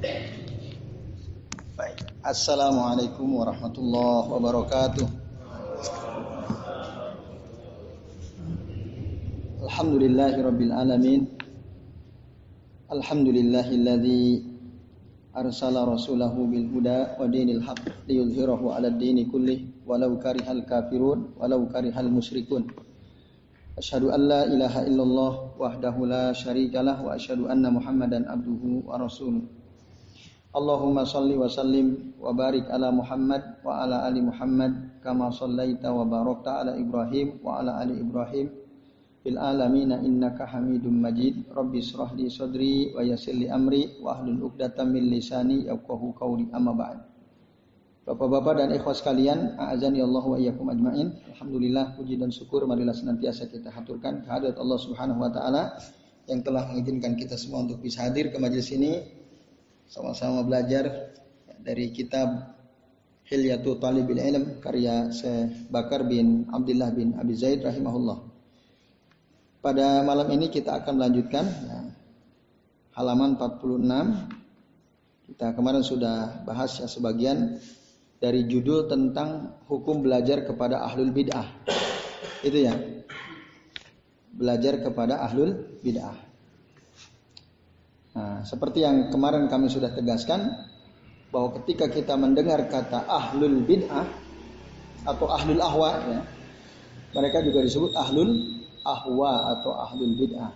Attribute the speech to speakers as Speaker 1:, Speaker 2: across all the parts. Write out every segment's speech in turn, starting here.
Speaker 1: Baik. Assalamualaikum warahmatullahi wabarakatuh. Alhamdulillahirabbil alamin. Alhamdulillahilladzi arsala rasulahu bil huda wa dinil haq liyudhhirahu 'ala ad-dini kullih walau karihal kafirun walau karihal musyrikun. Asyhadu an la ilaha illallah wahdahu la syarikalah wa asyhadu anna Muhammadan abduhu wa rasuluh. Allahumma salli wa sallim wa barik ala Muhammad wa ala ali Muhammad kama sallaita wa barakta ala Ibrahim wa ala ali Ibrahim fil alamin innaka Hamidum Majid. Rabbi israh li sadri wa yassir amri wa ahlul 'uqdatam min lisani yafqahu qawli amma ba'd. Bapak-bapak dan ikhwas sekalian, a'azani Allah wa iyyakum ajmain. Alhamdulillah puji dan syukur marilah senantiasa kita haturkan kehadirat Allah Subhanahu wa taala yang telah mengizinkan kita semua untuk bisa hadir ke majelis ini sama-sama belajar dari kitab Hilyatu Talibil Ilm karya Syekh Bakar bin Abdullah bin Abi Zaid rahimahullah. Pada malam ini kita akan melanjutkan ya, halaman 46. Kita kemarin sudah bahas ya sebagian dari judul tentang hukum belajar kepada ahlul bid'ah. Itu ya. Belajar kepada ahlul bid'ah. Nah, seperti yang kemarin kami sudah tegaskan bahwa ketika kita mendengar kata ahlul bid'ah atau ahlul ahwa ya, mereka juga disebut ahlul ahwa atau ahlul bid'ah.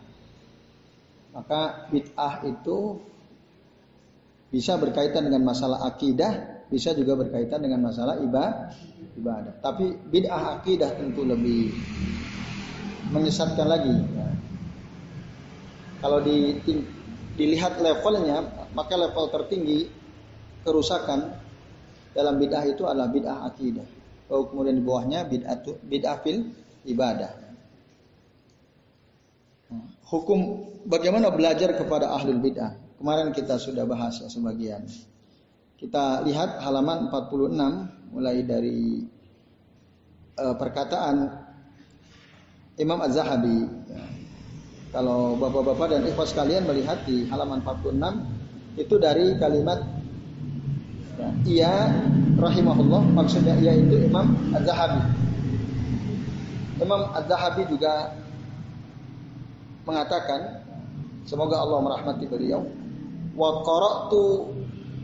Speaker 1: Maka bid'ah itu bisa berkaitan dengan masalah akidah, bisa juga berkaitan dengan masalah ibadah. Tapi bid'ah akidah tentu lebih menyesatkan lagi. Ya. Kalau di dilihat levelnya, maka level tertinggi kerusakan dalam bid'ah itu adalah bid'ah akidah. Lalu kemudian di bawahnya bid'ah bid'ah fil ibadah. Hukum bagaimana belajar kepada ahlul bid'ah? Kemarin kita sudah bahas ya sebagian. Kita lihat halaman 46 mulai dari uh, perkataan Imam Az-Zahabi ya. Kalau bapak-bapak dan ikhwas sekalian melihat di halaman 46 itu dari kalimat ya, ia rahimahullah maksudnya ia itu Imam Az-Zahabi. Imam Az-Zahabi juga mengatakan semoga Allah merahmati beliau wa qara'tu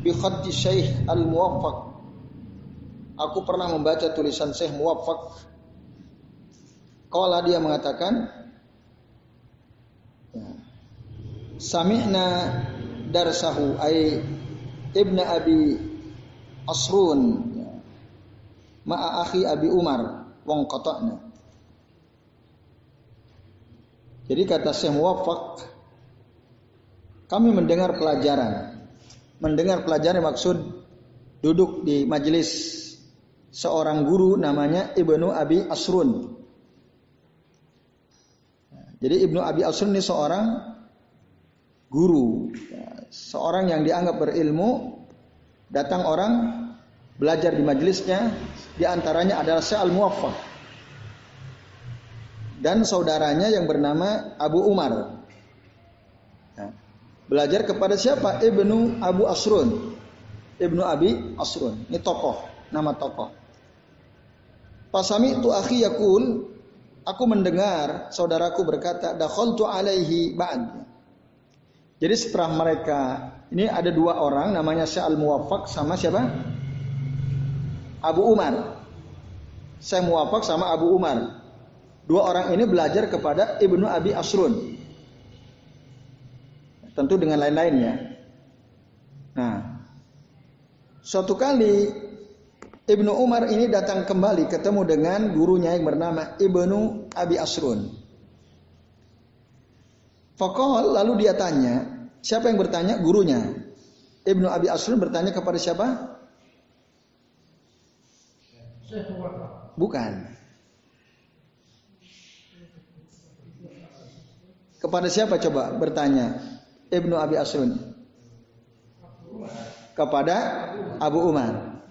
Speaker 1: bi khaddi Syekh Al-Muwaffaq Aku pernah membaca tulisan Syekh Muwaffaq Kala dia mengatakan Sami'na darsahu ay Ibnu Abi Asrun ma'a akhi Abi Umar wong qata'na. Jadi kata Syekh Muwaffaq kami mendengar pelajaran. Mendengar pelajaran maksud duduk di majelis seorang guru namanya Ibnu Abi Asrun. Jadi Ibnu Abi Asrun ini seorang guru, ya, seorang yang dianggap berilmu, datang orang belajar di majelisnya, di antaranya adalah Syekh Al-Muwaffaq dan saudaranya yang bernama Abu Umar. Ya. Belajar kepada siapa? Ibnu Abu Asrun. Ibnu Abi Asrun. Ini tokoh, nama tokoh. Pasami itu akhi yakul, aku mendengar saudaraku berkata, dakhaltu alaihi ba'd. Jadi setelah mereka ini ada dua orang namanya Syekh Al-Muwaffaq sama siapa? Abu Umar. Syekh Muwaffaq sama Abu Umar. Dua orang ini belajar kepada Ibnu Abi Asrun. Tentu dengan lain-lainnya. Nah, suatu kali Ibnu Umar ini datang kembali ketemu dengan gurunya yang bernama Ibnu Abi Asrun. Fakol lalu dia tanya, siapa yang bertanya? Gurunya. Ibnu Abi Asrun bertanya kepada siapa? Bukan. Kepada siapa coba bertanya? Ibnu Abi Asrun. Kepada Abu Umar.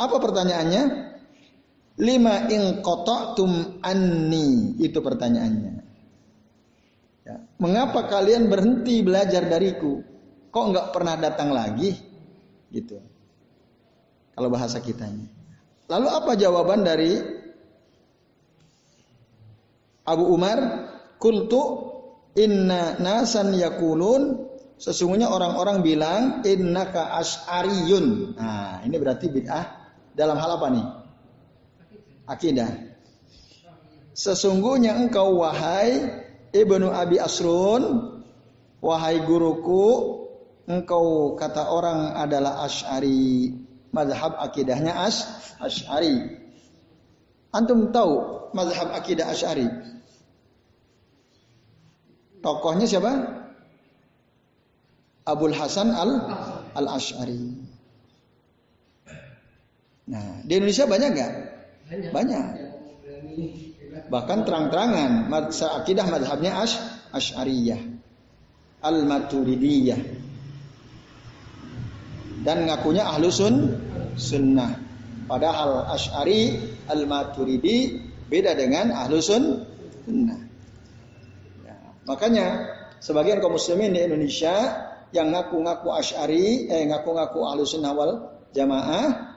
Speaker 1: Apa pertanyaannya? Lima ing tum anni. Itu pertanyaannya. Ya. Mengapa kalian berhenti belajar dariku? kok nggak pernah datang lagi? Gitu. Kalau bahasa kitanya. Lalu apa jawaban dari Abu Umar? Kultu inna nasan yakulun sesungguhnya orang-orang bilang innaka as'ariyun. Nah, ini berarti bid'ah dalam hal apa nih? Akidah. Sesungguhnya engkau wahai Ibnu Abi Asrun, wahai guruku, engkau kata orang adalah Ash'ari. Mazhab akidahnya Ash, Ash'ari. Antum tahu mazhab akidah Ash'ari? Tokohnya siapa? Abul Hasan al al Ash'ari. Nah, di Indonesia banyak nggak? Banyak. Bahkan terang-terangan akidah madhabnya Ash, Ash'ariyah. Al-Maturidiyah. Dan ngakunya ahlu sun, sunnah. Padahal Ash'ari, Al-Maturidi beda dengan ahlu sun, sunnah. Ya, makanya sebagian kaum muslimin di Indonesia yang ngaku-ngaku Ash'ari, eh ngaku-ngaku ahlu sunnah wal jamaah,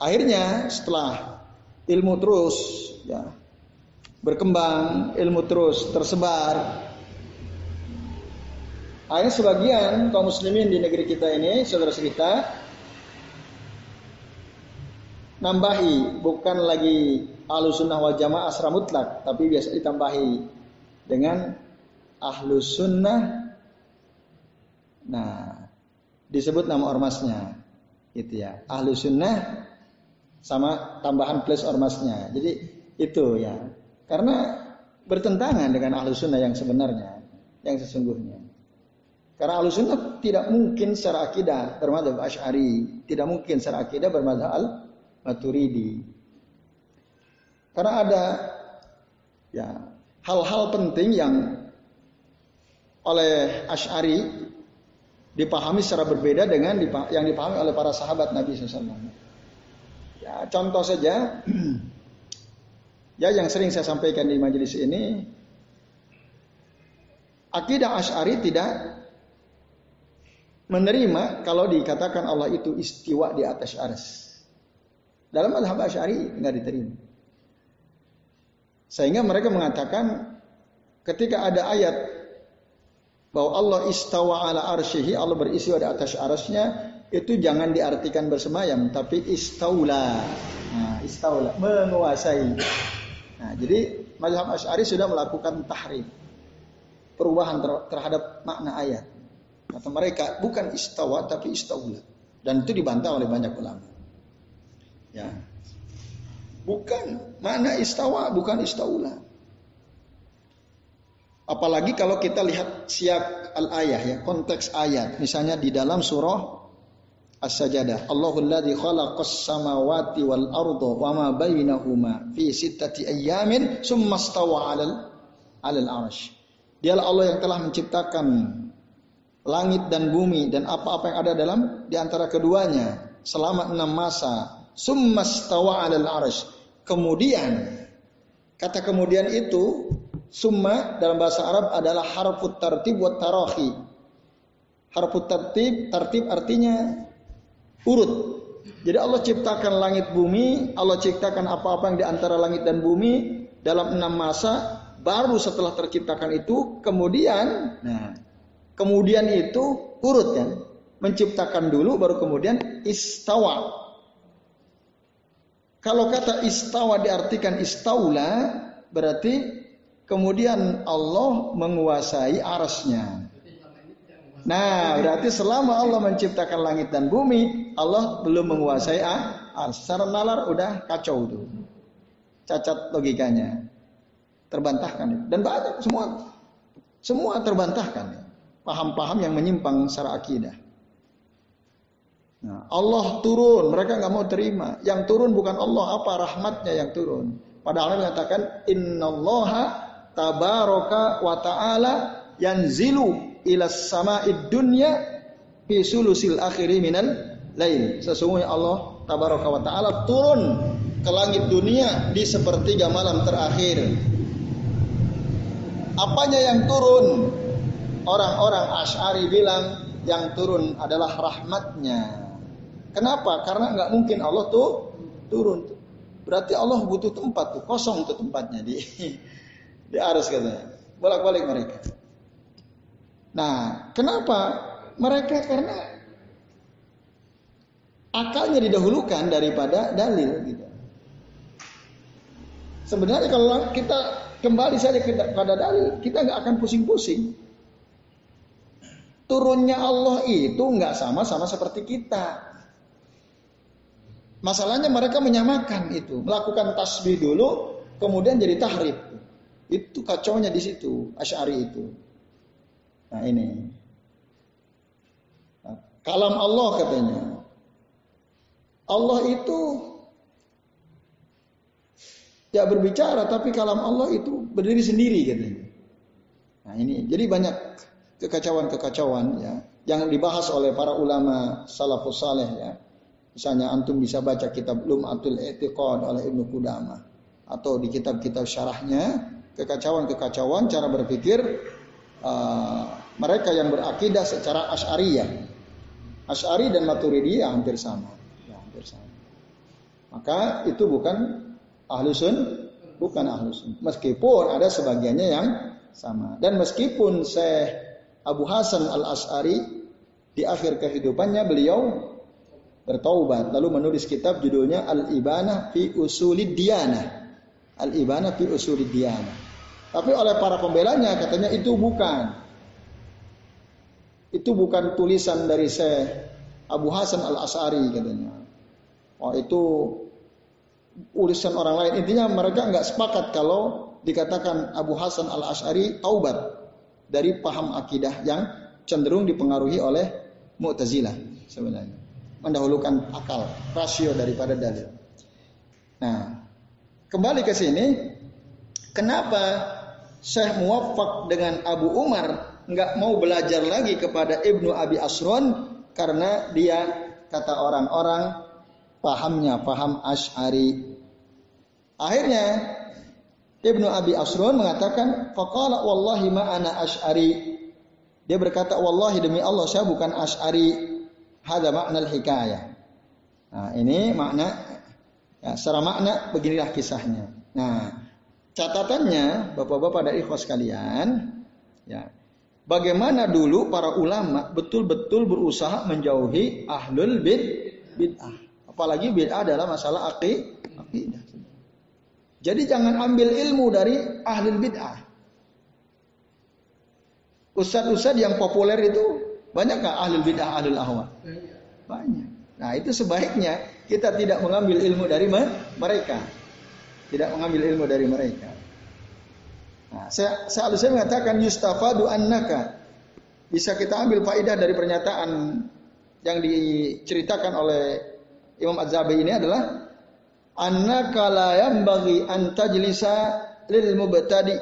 Speaker 1: akhirnya setelah ilmu terus ya berkembang, ilmu terus tersebar. Akhirnya sebagian kaum muslimin di negeri kita ini, saudara kita, nambahi bukan lagi ahlu sunnah wal jamaah asra mutlak, tapi biasa ditambahi dengan ahlu sunnah. Nah, disebut nama ormasnya, gitu ya. Ahlu sunnah sama tambahan plus ormasnya. Jadi itu ya. Karena bertentangan dengan ahlu sunnah yang sebenarnya, yang sesungguhnya. Karena ahlu sunnah tidak mungkin secara akidah bermadhab ash'ari. Tidak mungkin secara akidah bermadhab al-maturidi. Karena ada ya hal-hal penting yang oleh ash'ari dipahami secara berbeda dengan yang dipahami oleh para sahabat Nabi SAW. Ya, contoh saja, ya yang sering saya sampaikan di majelis ini, akidah Ash'ari tidak menerima kalau dikatakan Allah itu istiwa di atas aras. Dalam madhab Ash'ari nggak diterima. Sehingga mereka mengatakan ketika ada ayat bahwa Allah istawa ala arsyihi, Allah beristiwa di atas arasnya, itu jangan diartikan bersemayam tapi istaula. Nah, istaula menguasai. Nah, jadi mazhab Asy'ari sudah melakukan tahrif. Perubahan ter terhadap makna ayat. Kata mereka bukan istawa tapi istaula. Dan itu dibantah oleh banyak ulama. Ya. Bukan makna istawa bukan istaula. Apalagi kalau kita lihat siak al-ayah ya, konteks ayat. Misalnya di dalam surah As-Sajadah. Allahul ladzi khalaqas samawati wal arda wa ma bainahuma fi sittati ayyamin summa stawa 'alal 'alal 'arsy. Dialah Allah yang telah menciptakan langit dan bumi dan apa-apa yang ada dalam di antara keduanya selama enam masa. Summa stawa 'alal 'arsy. Kemudian kata kemudian itu summa dalam bahasa Arab adalah harfut tartib wa tarahi. Harfut tartib, tartib artinya urut. Jadi Allah ciptakan langit bumi, Allah ciptakan apa-apa yang di antara langit dan bumi dalam enam masa, baru setelah terciptakan itu, kemudian, nah, kemudian itu urut kan, menciptakan dulu, baru kemudian istawa. Kalau kata istawa diartikan istaula, berarti kemudian Allah menguasai arasnya. Nah, berarti selama Allah menciptakan langit dan bumi, Allah belum menguasai ah, ah secara nalar udah kacau tuh. Cacat logikanya. Terbantahkan. Dan banyak semua semua terbantahkan. Paham-paham yang menyimpang secara akidah. Nah, Allah turun, mereka nggak mau terima. Yang turun bukan Allah, apa rahmatnya yang turun. Padahal Allah mengatakan innallaha tabaraka wa ta'ala yanzilu ila sama'id dunya fi sulusil akhiri minal lain. Sesungguhnya Allah tabaraka wa taala turun ke langit dunia di sepertiga malam terakhir. Apanya yang turun? orang-orang Ash'ari bilang yang turun adalah rahmatnya. Kenapa? Karena nggak mungkin Allah tuh turun. Berarti Allah butuh tempat tuh, kosong tuh tempatnya di di aras katanya. Bolak-balik mereka. Nah, kenapa? Mereka karena akalnya didahulukan daripada dalil gitu. Sebenarnya kalau kita kembali saja kepada dalil, kita nggak akan pusing-pusing. Turunnya Allah itu nggak sama-sama seperti kita. Masalahnya mereka menyamakan itu, melakukan tasbih dulu, kemudian jadi tahrib. Itu kacaunya di situ, Asy'ari itu. Nah ini. Nah, kalam Allah katanya. Allah itu ya berbicara tapi kalam Allah itu berdiri sendiri katanya. Nah ini jadi banyak kekacauan-kekacauan ya yang dibahas oleh para ulama salafus saleh ya. Misalnya antum bisa baca kitab Lum'atul Etiqad oleh Ibnu Qudamah atau di kitab-kitab syarahnya kekacauan-kekacauan cara berpikir uh, mereka yang berakidah secara asyariyah. Asyari dan Maturidiyah hampir sama. Ya, hampir sama. Maka itu bukan ahlu sun, bukan ahlu sun. Meskipun ada sebagiannya yang sama. Dan meskipun Syekh Abu Hasan al Ashari di akhir kehidupannya beliau bertaubat lalu menulis kitab judulnya Al Ibana fi Usulid Diana. Al Ibana fi Usulid Diana. Tapi oleh para pembelanya katanya itu bukan. Itu bukan tulisan dari Syekh Abu Hasan al Ashari katanya. Oh itu ulisan orang lain. Intinya mereka nggak sepakat kalau dikatakan Abu Hasan al Ashari taubat dari paham akidah yang cenderung dipengaruhi oleh Mu'tazilah sebenarnya. Mendahulukan akal, rasio daripada dalil. Nah, kembali ke sini, kenapa Syekh Muwaffaq dengan Abu Umar nggak mau belajar lagi kepada Ibnu Abi Asron karena dia kata orang-orang pahamnya, paham Ash'ari. Akhirnya Ibnu Abi Asrun mengatakan, "Faqala wallahi ma ana Ash'ari." Dia berkata, "Wallahi demi Allah saya bukan Ash'ari." Hada makna hikayah. Nah, ini makna ya, secara makna beginilah kisahnya. Nah, catatannya Bapak-bapak dari ikhwas kalian, ya. Bagaimana dulu para ulama betul-betul berusaha menjauhi ahlul bid bid'ah. Apalagi bid'ah adalah masalah akidah. Jadi jangan ambil ilmu dari ahli bid'ah. Ustadz-ustadz yang populer itu banyak nggak ahli bid'ah, ahli ahwa? Banyak. Nah itu sebaiknya kita tidak mengambil ilmu dari mereka. Tidak mengambil ilmu dari mereka. Nah, saya, saya, saya mengatakan yustafadu annaka. Bisa kita ambil faidah dari pernyataan yang diceritakan oleh Imam Az-Zabi ini adalah annaka la yanbaghi an tajlisa lil mubtadi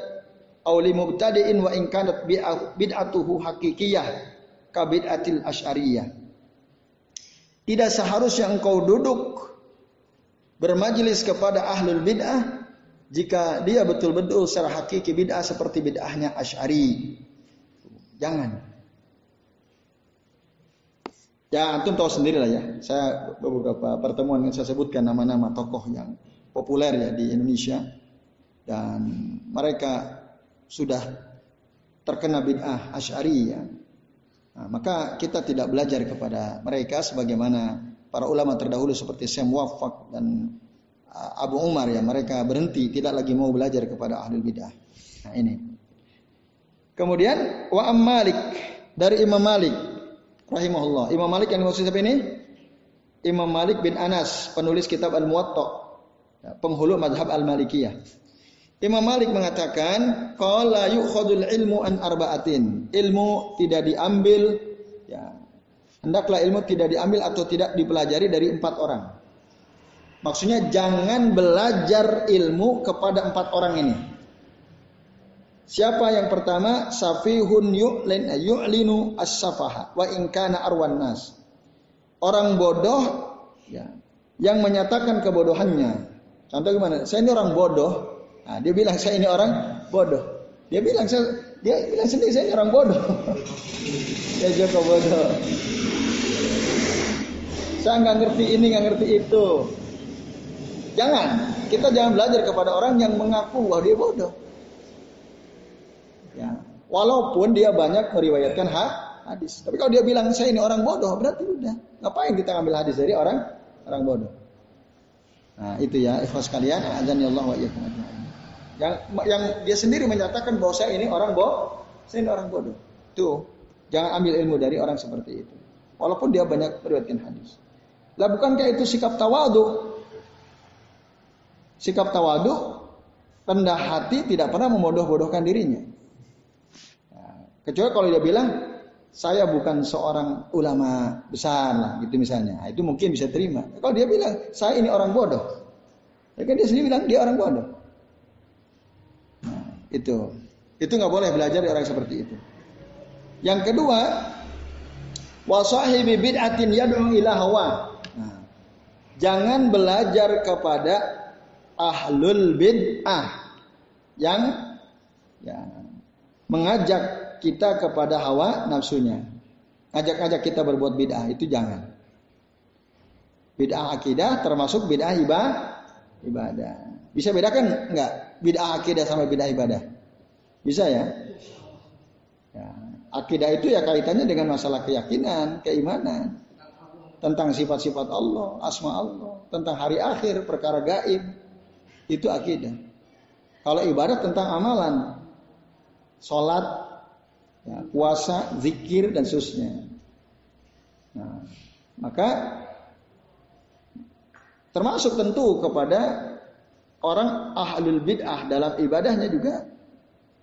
Speaker 1: aw li mubtadi'in wa in kanat bid'atuhu hakikiyah ka bid'atil asy'ariyah. Tidak seharusnya engkau duduk bermajlis kepada ahlul bid'ah jika dia betul-betul secara hakiki bid'ah seperti bid'ahnya Asy'ari. Jangan. Ya antum tahu sendiri lah ya. Saya beberapa pertemuan yang saya sebutkan nama-nama tokoh yang populer ya di Indonesia dan mereka sudah terkena bid'ah asyari ya. Nah, maka kita tidak belajar kepada mereka sebagaimana para ulama terdahulu seperti Syekh Muwaffaq dan Abu Umar ya mereka berhenti tidak lagi mau belajar kepada ahli bid'ah. Nah ini. Kemudian wa Malik dari Imam Malik rahimahullah. Imam Malik yang dimaksud siapa ini? Imam Malik bin Anas, penulis kitab Al-Muwatta, ya, penghulu madhab Al-Malikiyah. Imam Malik mengatakan, "Qala yu'khadul ilmu an arba'atin." Ilmu tidak diambil ya. Hendaklah ilmu tidak diambil atau tidak dipelajari dari empat orang. Maksudnya jangan belajar ilmu kepada empat orang ini. Siapa yang pertama? Safihun yu'lin yu'linu as-safaha wa in kana arwan nas. Orang bodoh ya, yang menyatakan kebodohannya. Contoh gimana? Saya ini orang bodoh. Nah, dia bilang saya ini orang bodoh. Dia bilang saya dia bilang sendiri saya orang bodoh. ya Joko bodoh. Saya nggak ngerti ini, nggak ngerti itu. Jangan, kita jangan belajar kepada orang yang mengaku bahwa dia bodoh. Ya, walaupun dia banyak meriwayatkan hak hadis. Tapi kalau dia bilang saya ini orang bodoh, berarti udah. Ngapain kita ngambil hadis dari orang orang bodoh? Nah, itu ya, ikhlas kalian, azan Allah wa Yang yang dia sendiri menyatakan bahwa saya ini orang bodoh, saya ini orang bodoh. Tuh, jangan ambil ilmu dari orang seperti itu. Walaupun dia banyak meriwayatkan hadis. Lah bukankah itu sikap tawadu? Sikap tawadu rendah hati tidak pernah memodoh-bodohkan dirinya. Nah, kecuali kalau dia bilang saya bukan seorang ulama besar lah gitu misalnya. Nah, itu mungkin bisa terima. Kalau dia bilang saya ini orang bodoh. Ya kan dia sendiri bilang dia orang bodoh. Nah, itu. Itu nggak boleh belajar dari orang seperti itu. Yang kedua, wasahibi bid'atin yad'u ila hawa. Nah, jangan belajar kepada ahlul bid'ah yang ya, mengajak kita kepada hawa nafsunya. Ngajak-ngajak kita berbuat bid'ah itu jangan. Bid'ah akidah termasuk bid'ah ibadah. Bisa bedakan enggak bid'ah akidah sama bid'ah ibadah? Bisa ya? ya? Akidah itu ya kaitannya dengan masalah keyakinan, keimanan. Tentang sifat-sifat Allah, asma Allah, tentang hari akhir, perkara gaib. Itu akidah. Kalau ibadah tentang amalan, sholat, ya, puasa, zikir dan seterusnya. Nah, maka termasuk tentu kepada orang ahlul bid'ah dalam ibadahnya juga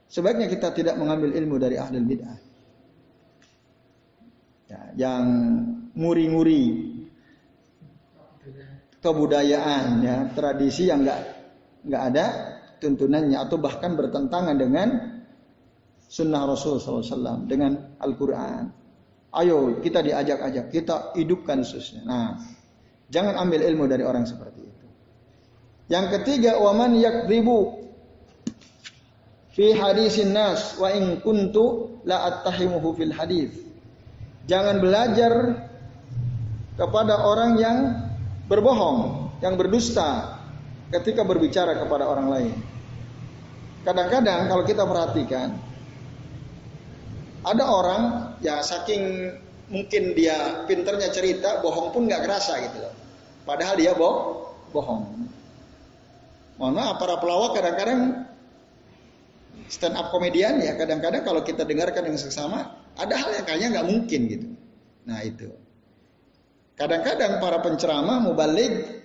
Speaker 1: sebaiknya kita tidak mengambil ilmu dari ahlul bid'ah. Ya, yang nguri-nguri kebudayaan ya tradisi yang enggak enggak ada tuntunannya atau bahkan bertentangan dengan sunnah Rasul SAW dengan Al-Quran. Ayo kita diajak-ajak, kita hidupkan susnya. Nah, jangan ambil ilmu dari orang seperti itu. Yang ketiga, waman yakribu fi hadisin nas wa in kuntu la attahimuhu fil hadis. Jangan belajar kepada orang yang berbohong, yang berdusta ketika berbicara kepada orang lain. Kadang-kadang kalau kita perhatikan, ada orang ya saking mungkin dia pinternya cerita, bohong pun nggak kerasa gitu loh. Padahal dia boh, bohong. Mohon maaf para pelawak kadang-kadang stand up komedian ya kadang-kadang kalau kita dengarkan yang sesama ada hal yang kayaknya nggak mungkin gitu. Nah itu. Kadang-kadang para penceramah mubalik,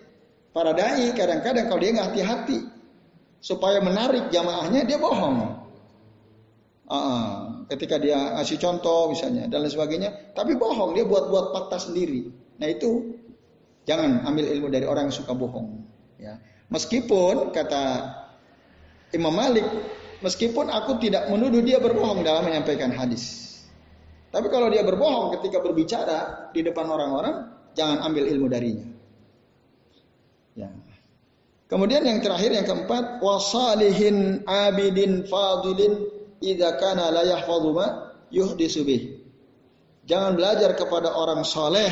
Speaker 1: para dai kadang-kadang kalau dia nggak hati-hati supaya menarik jamaahnya dia bohong. Uh ketika dia ngasih contoh misalnya dan lain sebagainya, tapi bohong dia buat-buat fakta sendiri. Nah itu jangan ambil ilmu dari orang yang suka bohong. Ya. Meskipun kata Imam Malik, meskipun aku tidak menuduh dia berbohong dalam menyampaikan hadis. Tapi kalau dia berbohong ketika berbicara di depan orang-orang, jangan ambil ilmu darinya. Ya. Kemudian yang terakhir yang keempat, wasalihin abidin fadilin idza kana la yahfadhu ma. Jangan belajar kepada orang soleh,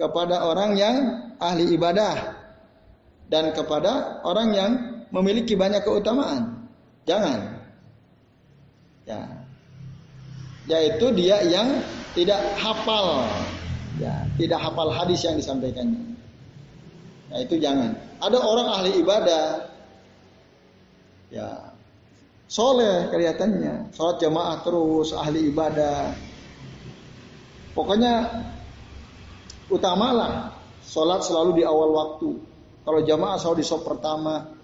Speaker 1: kepada orang yang ahli ibadah, dan kepada orang yang memiliki banyak keutamaan. Jangan. Ya. Yaitu dia yang tidak hafal, ya, tidak hafal hadis yang disampaikannya. Ya, itu jangan. Ada orang ahli ibadah, ya soleh kelihatannya, sholat jamaah terus, ahli ibadah. Pokoknya utamalah sholat selalu di awal waktu. Kalau jamaah selalu di sop pertama,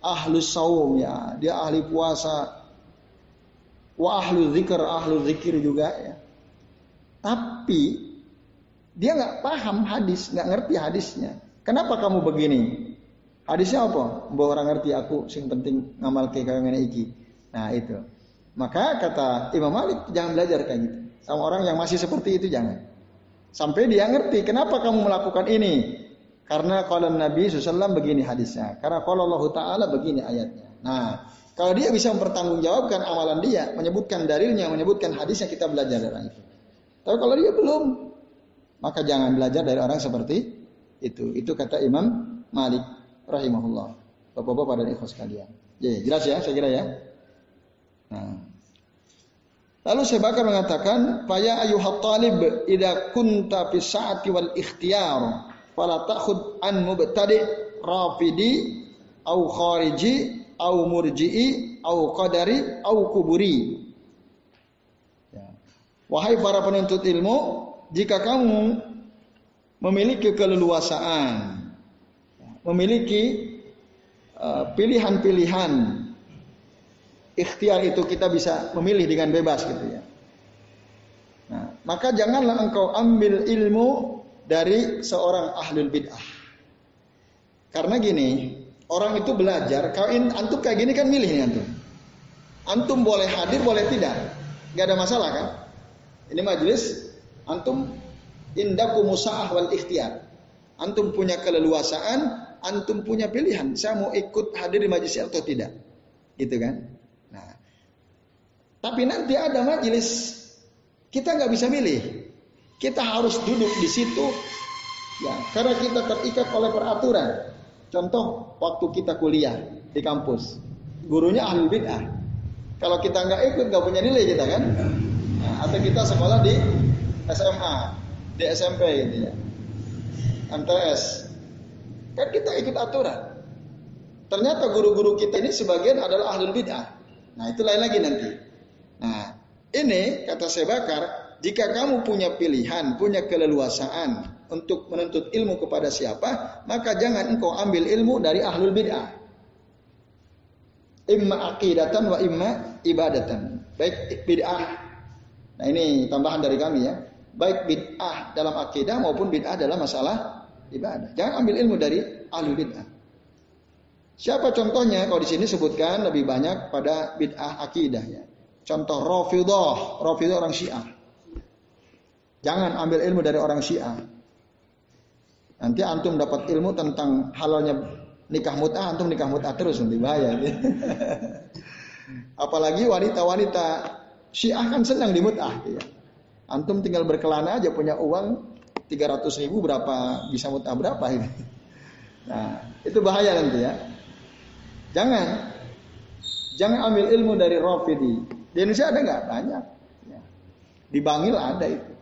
Speaker 1: ahlus saum ya, dia ahli puasa. Wa ahlu zikr, ahlu zikir juga ya. Tapi dia nggak paham hadis, nggak ngerti hadisnya. Kenapa kamu begini? Hadisnya apa? Mbok orang ngerti aku sing penting ngamal ke kaya ngene iki. Nah, itu. Maka kata Imam Malik jangan belajar kayak gitu. Sama orang yang masih seperti itu jangan. Sampai dia ngerti kenapa kamu melakukan ini. Karena kalau Nabi SAW begini hadisnya. Karena kalau Allah Ta'ala begini ayatnya. Nah Kalau dia bisa mempertanggungjawabkan amalan dia, menyebutkan dalilnya, menyebutkan hadisnya kita belajar dari itu. Tapi kalau dia belum, maka jangan belajar dari orang seperti itu. Itu kata Imam Malik rahimahullah. Bapak-bapak dan ikhwas sekalian. Ya, jelas ya, saya kira ya. Nah. Lalu saya bakal mengatakan, "Faya ayuhat talib idza kunta fi sa'ati wal ikhtiyar, fala ta'khud an mubtadi' rafidi au khariji au murji'i au qadari au kuburi. Ya. Wahai para penuntut ilmu, jika kamu memiliki keleluasaan, memiliki uh, pilihan-pilihan, ikhtiar itu kita bisa memilih dengan bebas gitu ya. Nah, maka janganlah engkau ambil ilmu dari seorang ahlul bid'ah. Karena gini, Orang itu belajar, kau antum kayak gini kan milih nih antum. Antum boleh hadir, boleh tidak. Gak ada masalah kan? Ini majelis antum indaku musa'ah wal ikhtiar. Antum punya keleluasaan, antum punya pilihan. Saya mau ikut hadir di majelis atau tidak. Gitu kan? Nah. Tapi nanti ada majelis kita nggak bisa milih. Kita harus duduk di situ ya, karena kita terikat oleh peraturan. Contoh waktu kita kuliah di kampus, gurunya ahli bid'ah. Kalau kita nggak ikut nggak punya nilai kita kan? Nah, atau kita sekolah di SMA, di SMP gitu ya, MTS, kan kita ikut aturan. Ternyata guru-guru kita ini sebagian adalah ahli bid'ah. Nah itu lain lagi nanti. Nah ini kata saya bakar, jika kamu punya pilihan, punya keleluasaan, untuk menuntut ilmu kepada siapa, maka jangan engkau ambil ilmu dari ahlul bid'ah. Imma aqidatan wa imma ibadatan. Baik bid'ah. Nah ini tambahan dari kami ya. Baik bid'ah dalam akidah maupun bid'ah dalam masalah ibadah. Jangan ambil ilmu dari ahlul bid'ah. Siapa contohnya? Kalau di sini sebutkan lebih banyak pada bid'ah akidah ya. Contoh Rafidah, Rafidah orang Syiah. Jangan ambil ilmu dari orang Syiah. Nanti antum dapat ilmu tentang halalnya nikah mut'ah, antum nikah mut'ah terus nanti bahaya. Apalagi wanita-wanita Syiah kan senang di mut'ah. Ya. Antum tinggal berkelana aja punya uang 300 ribu berapa bisa mut'ah berapa ini. Nah itu bahaya nanti ya. Jangan jangan ambil ilmu dari Rafidi. Di Indonesia ada nggak banyak. Ya. Di Bangil ada itu.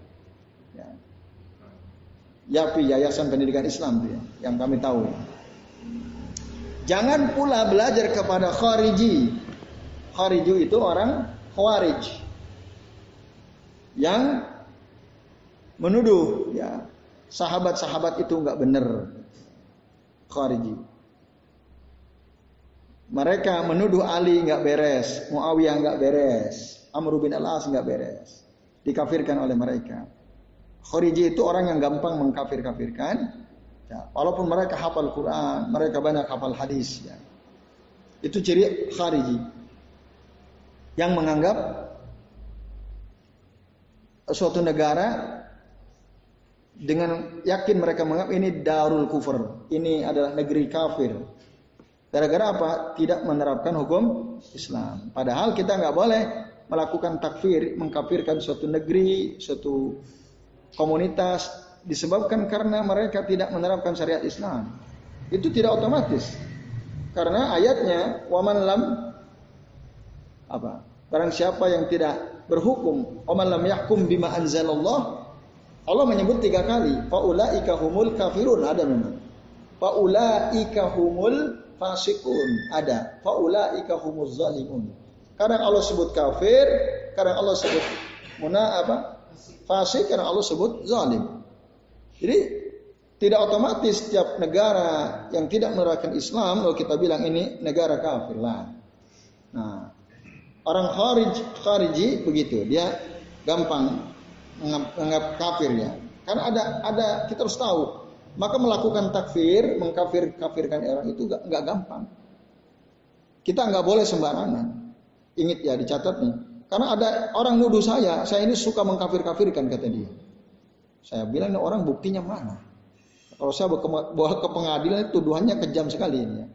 Speaker 1: YAPI Yayasan Pendidikan Islam ya, yang kami tahu. Jangan pula belajar kepada khariji. Khariji itu orang khawarij yang menuduh ya sahabat-sahabat itu nggak benar khariji. Mereka menuduh Ali nggak beres, Muawiyah nggak beres, Amr bin Al-As nggak beres, dikafirkan oleh mereka. Khariji itu orang yang gampang mengkafir-kafirkan. Ya, walaupun mereka hafal Quran, mereka banyak hafal hadis. Ya. Itu ciri Khariji. Yang menganggap suatu negara dengan yakin mereka menganggap ini darul kufur. Ini adalah negeri kafir. Gara-gara apa? Tidak menerapkan hukum Islam. Padahal kita nggak boleh melakukan takfir, mengkafirkan suatu negeri, suatu komunitas disebabkan karena mereka tidak menerapkan syariat Islam. Itu tidak otomatis. Karena ayatnya waman lam apa? Barang siapa yang tidak berhukum, waman lam yahkum bima anzalallah. Allah menyebut tiga kali, faulaika humul kafirun ada memang. Faulaika humul fasikun ada. Faulaika humuz zalimun. Kadang Allah sebut kafir, kadang Allah sebut muna apa? fasik karena Allah sebut zalim. Jadi tidak otomatis setiap negara yang tidak menerapkan Islam kalau kita bilang ini negara kafir lah. Nah, orang kharij khariji begitu, dia gampang menganggap kafir ya. Karena ada ada kita harus tahu, maka melakukan takfir, mengkafir kafirkan orang itu gak, gak gampang. Kita nggak boleh sembarangan. Ingat ya dicatat nih. Karena ada orang nuduh saya, saya ini suka mengkafir-kafirkan kata dia. Saya bilang ini orang buktinya mana? Kalau saya bawa ke pengadilan tuduhannya kejam sekali ini ya.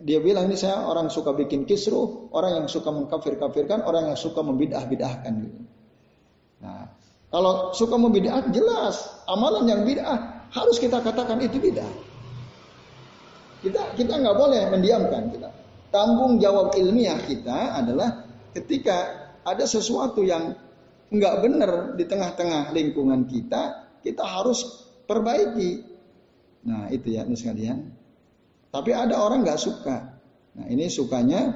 Speaker 1: Dia bilang ini saya orang suka bikin kisruh, orang yang suka mengkafir-kafirkan, orang yang suka membidah-bidahkan gitu. Nah, kalau suka membidah jelas amalan yang bid'ah harus kita katakan itu bid'ah. Kita kita nggak boleh mendiamkan kita. Tanggung jawab ilmiah kita adalah ketika ada sesuatu yang nggak benar di tengah-tengah lingkungan kita, kita harus perbaiki. Nah itu ya sekalian. Tapi ada orang nggak suka. Nah ini sukanya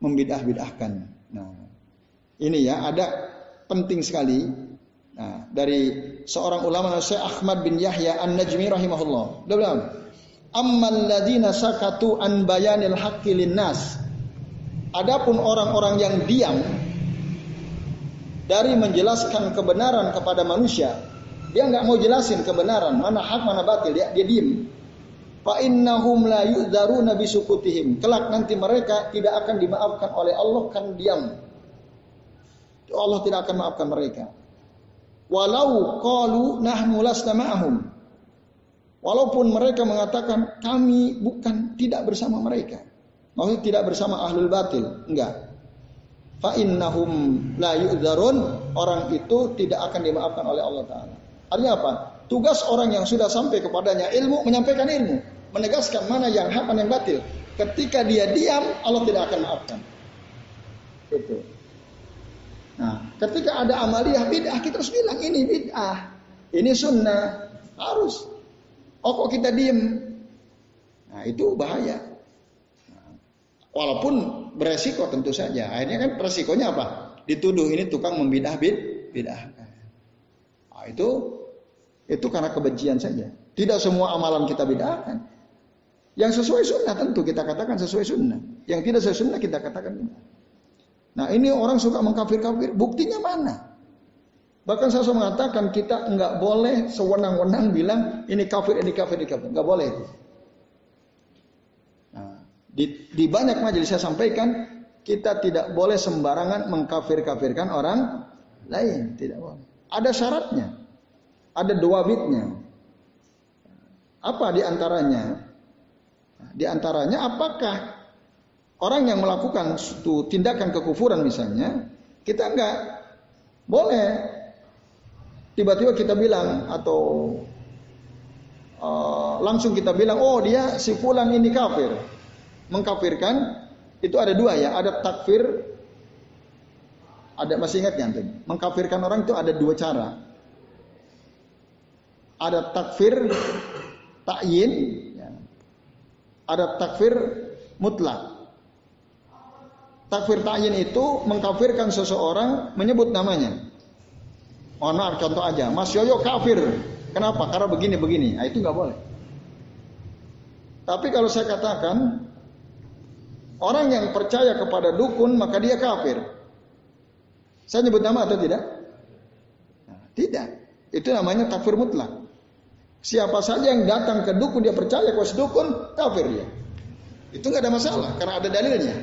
Speaker 1: membidah-bidahkan. Nah ini ya ada penting sekali. Nah dari seorang ulama Syekh Ahmad bin Yahya An Najmi rahimahullah. Dia bilang, "Ammal ladina sakatu an bayanil haqqi linnas." Adapun orang-orang yang diam dari menjelaskan kebenaran kepada manusia, dia nggak mau jelasin kebenaran, mana hak mana batil, dia, dia diem. Fa innahum la yu'dzaruna bisukutihim. Kelak nanti mereka tidak akan dimaafkan oleh Allah kan diam. Allah tidak akan maafkan mereka. Walau qalu nahnu lasna ma'ahum. Walaupun mereka mengatakan kami bukan tidak bersama mereka. Maksudnya tidak bersama ahlul batil, enggak. Fa innahum la orang itu tidak akan dimaafkan oleh Allah taala. Artinya apa? Tugas orang yang sudah sampai kepadanya ilmu menyampaikan ilmu, menegaskan mana yang hak mana yang batil. Ketika dia diam, Allah tidak akan maafkan. Itu. Nah, ketika ada amaliyah bid'ah, kita harus bilang ini bid'ah, ini sunnah, harus. Oh kok kita diem? Nah itu bahaya. Walaupun beresiko tentu saja. Akhirnya kan resikonya apa? Dituduh ini tukang membidah bid, bidah. Nah, itu itu karena kebencian saja. Tidak semua amalan kita bedakan. Yang sesuai sunnah tentu kita katakan sesuai sunnah. Yang tidak sesuai sunnah kita katakan Nah ini orang suka mengkafir-kafir. Buktinya mana? Bahkan saya mengatakan kita nggak boleh sewenang-wenang bilang ini kafir, ini kafir, ini kafir. Nggak boleh. Nah, di, di banyak majelis saya sampaikan kita tidak boleh sembarangan mengkafir-kafirkan orang lain. Tidak boleh. Ada syaratnya. Ada dua bitnya. Apa di antaranya? Di antaranya apakah orang yang melakukan suatu tindakan kekufuran misalnya, kita enggak boleh tiba-tiba kita bilang atau uh, langsung kita bilang, oh dia si fulan ini kafir. Mengkafirkan itu ada dua ya, ada takfir, ada masih ingat ya Mengkafirkan orang itu ada dua cara ada takfir takyin. Ada takfir mutlak. Takfir takyin itu mengkafirkan seseorang menyebut namanya. Mohon maaf contoh aja, Mas Yoyo kafir. Kenapa? Karena begini begini. Nah, itu nggak boleh. Tapi kalau saya katakan orang yang percaya kepada dukun maka dia kafir. Saya nyebut nama atau tidak? Tidak. Itu namanya takfir mutlak. Siapa saja yang datang ke dukun dia percaya kalau dukun kafir dia. Itu nggak ada masalah karena ada dalilnya.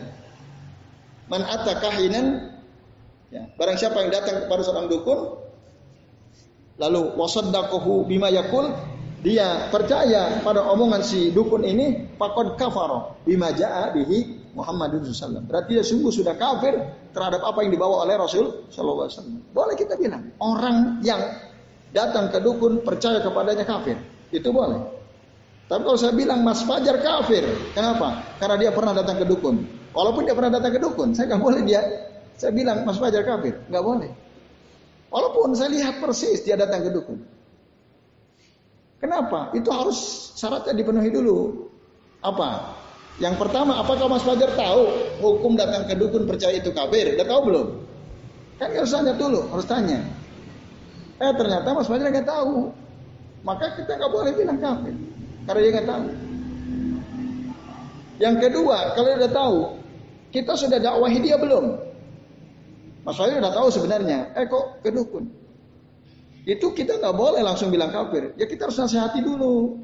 Speaker 1: Man atta kahinan ya, barang siapa yang datang kepada seorang dukun lalu wasaddaqahu bima yakul dia percaya pada omongan si dukun ini pakon kafaro bima jaa bihi Muhammadun SAW. Berarti dia sungguh sudah kafir terhadap apa yang dibawa oleh Rasul Sallallahu Alaihi Wasallam. Boleh kita bilang orang yang datang ke dukun percaya kepadanya kafir. Itu boleh. Tapi kalau saya bilang Mas Fajar kafir, kenapa? Karena dia pernah datang ke dukun. Walaupun dia pernah datang ke dukun, saya nggak boleh dia. Saya bilang Mas Fajar kafir, nggak boleh. Walaupun saya lihat persis dia datang ke dukun. Kenapa? Itu harus syaratnya dipenuhi dulu. Apa? Yang pertama, apakah Mas Fajar tahu hukum datang ke dukun percaya itu kafir? Udah tahu belum? Kan harus tanya dulu, harus tanya. Eh ternyata Mas Fajar nggak tahu. Maka kita nggak boleh bilang kafir. Karena dia nggak tahu. Yang kedua, kalau dia udah tahu, kita sudah dakwahi dia belum? Mas Fajar udah tahu sebenarnya. Eh kok kedukun? Itu kita nggak boleh langsung bilang kafir. Ya kita harus nasihati dulu.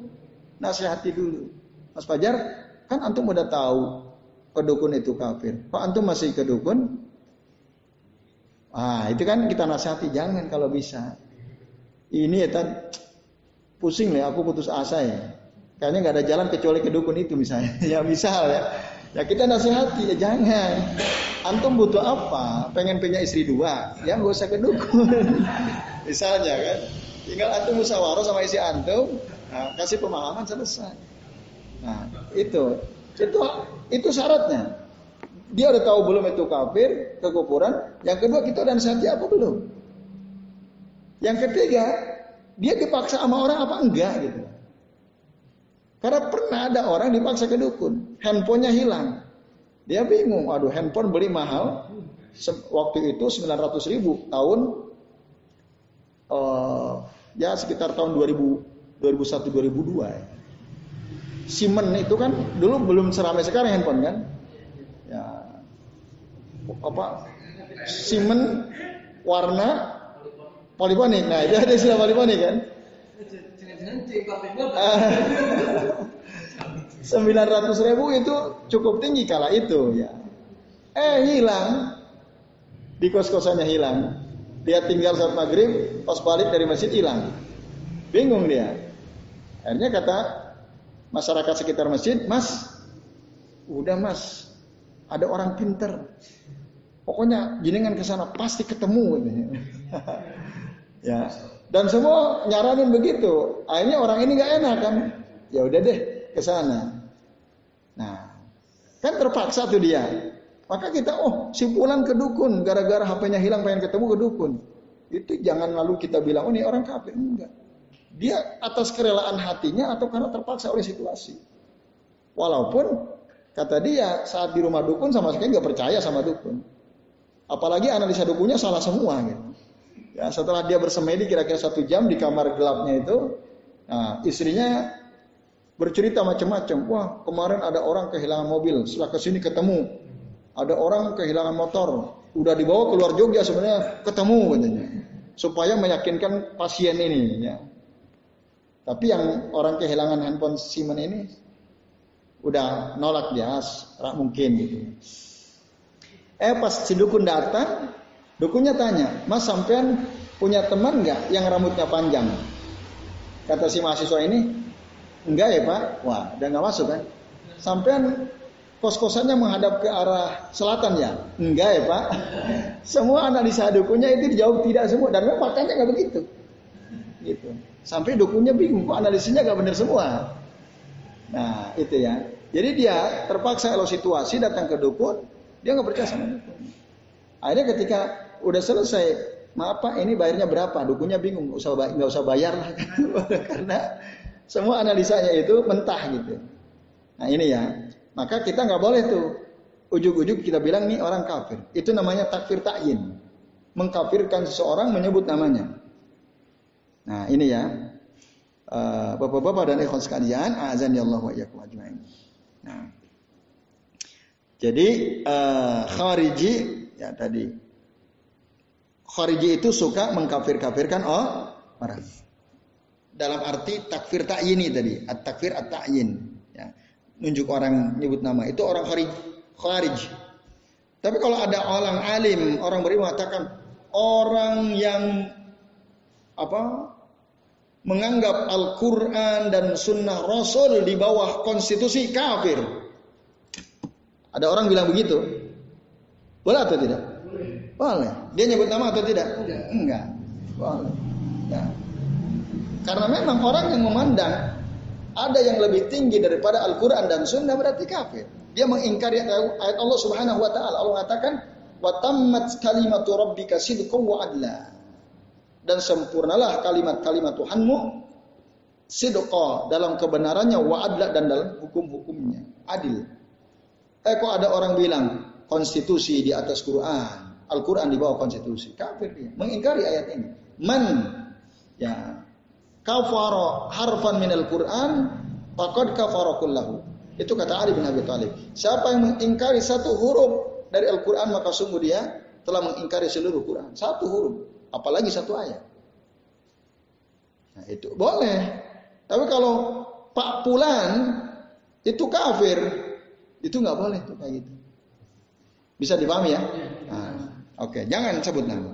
Speaker 1: Nasihati dulu. Mas Fajar, kan antum udah tahu kedukun itu kafir. Kok antum masih kedukun? Ah, itu kan kita nasihati jangan kalau bisa ini ya tan pusing nih aku putus asa ya. Kayaknya nggak ada jalan kecuali ke dukun itu misalnya. ya misal ya. Ya kita nasihati ya jangan. Antum butuh apa? Pengen punya istri dua? Ya nggak usah ke dukun. misalnya kan. Tinggal antum musyawarah sama istri antum, nah, kasih pemahaman selesai. Nah itu itu itu syaratnya. Dia udah tahu belum itu kafir, kekufuran. Yang kedua kita dan nasihati apa belum? Yang ketiga, dia dipaksa sama orang apa enggak gitu. Karena pernah ada orang dipaksa ke dukun, handphonenya hilang. Dia bingung, aduh handphone beli mahal. Waktu itu 900 ribu tahun uh, ya sekitar tahun 2000 2001 2002 ya. Simen itu kan dulu belum seramai sekarang handphone kan. Ya apa Simen warna poliponik. Nah, itu ada istilah poliponik kan? Sembilan ratus ribu itu cukup tinggi kala itu ya. Eh hilang di kos kosannya hilang. Dia tinggal saat maghrib, pas balik dari masjid hilang. Bingung dia. Akhirnya kata masyarakat sekitar masjid, Mas, udah Mas, ada orang pinter. Pokoknya jenengan ke sana pasti ketemu. Ya, dan semua nyaranin begitu. Akhirnya orang ini nggak enak kan. Ya udah deh ke sana. Nah, kan terpaksa tuh dia. Maka kita oh si pulang ke dukun gara-gara HP-nya hilang pengen ketemu ke dukun. Itu jangan lalu kita bilang oh ini orang kafir enggak. Dia atas kerelaan hatinya atau karena terpaksa oleh situasi. Walaupun kata dia saat di rumah dukun sama sekali nggak percaya sama dukun. Apalagi analisa dukunnya salah semua gitu. Ya, setelah dia bersemedi kira-kira satu jam di kamar gelapnya itu, nah, istrinya bercerita macam-macam. Wah, kemarin ada orang kehilangan mobil, setelah ke sini ketemu. Ada orang kehilangan motor, udah dibawa keluar Jogja sebenarnya ketemu katanya. Supaya meyakinkan pasien ini. Ya. Tapi yang orang kehilangan handphone Simon ini udah nolak dia, mungkin gitu. Eh pas si dukun datang, Dukunya tanya, Mas sampean punya teman nggak yang rambutnya panjang? Kata si mahasiswa ini, enggak ya Pak. Wah, udah nggak masuk kan? Sampean kos-kosannya menghadap ke arah selatan ya? Enggak ya Pak. Semua analisa dukunya itu dijawab tidak semua dan memang faktanya nggak begitu. Gitu. Sampai dukunya bingung kok analisisnya nggak benar semua. Nah itu ya. Jadi dia terpaksa kalau situasi datang ke dukun, dia nggak percaya sama dukun. Akhirnya ketika udah selesai. Maaf Pak, ini bayarnya berapa? Dukunya bingung, usah nggak usah bayar lah karena semua analisanya itu mentah gitu. Nah ini ya, maka kita nggak boleh tuh ujuk-ujuk kita bilang nih orang kafir. Itu namanya takfir takyin, mengkafirkan seseorang menyebut namanya. Nah ini ya, uh, bapak-bapak dan ikhwan sekalian, azan ya Allah wa ajma'in. Nah, jadi uh, khariji ya tadi Khariji itu suka mengkafir-kafirkan oh orang. Dalam arti takfir ta'yini tadi, at-takfir at-ta'yin. Ya. Nunjuk orang nyebut nama, itu orang kharij. kharij. Tapi kalau ada orang alim, orang beri mengatakan orang yang apa menganggap Al-Quran dan Sunnah Rasul di bawah konstitusi kafir. Ada orang bilang begitu. Boleh atau tidak? Boleh. Dia nyebut nama atau tidak? Tidak. Enggak. Boleh. Ya. Karena memang orang yang memandang ada yang lebih tinggi daripada Al-Quran dan Sunnah berarti kafir. Dia mengingkari ayat Allah Subhanahu Wa Taala. Allah mengatakan, "Wa tammat kalimatu rabbika sidqan wa adla." Dan sempurnalah kalimat-kalimat Tuhanmu sidqa dalam kebenarannya wa adla dan dalam hukum-hukumnya adil. Eh kok ada orang bilang konstitusi di atas Quran, Al-Quran di bawah konstitusi. Kafir dia. Mengingkari ayat ini. Man ya kafara harfan min Al-Quran faqad kafara kullahu. Itu kata Ali bin Abi Thalib. Siapa yang mengingkari satu huruf dari Al-Quran maka sungguh dia telah mengingkari seluruh Quran. Satu huruf, apalagi satu ayat. Nah, itu boleh. Tapi kalau Pak Pulan itu kafir, itu nggak boleh tuh kayak gitu. Bisa dipahami ya? Nah, Oke, jangan sebut nama.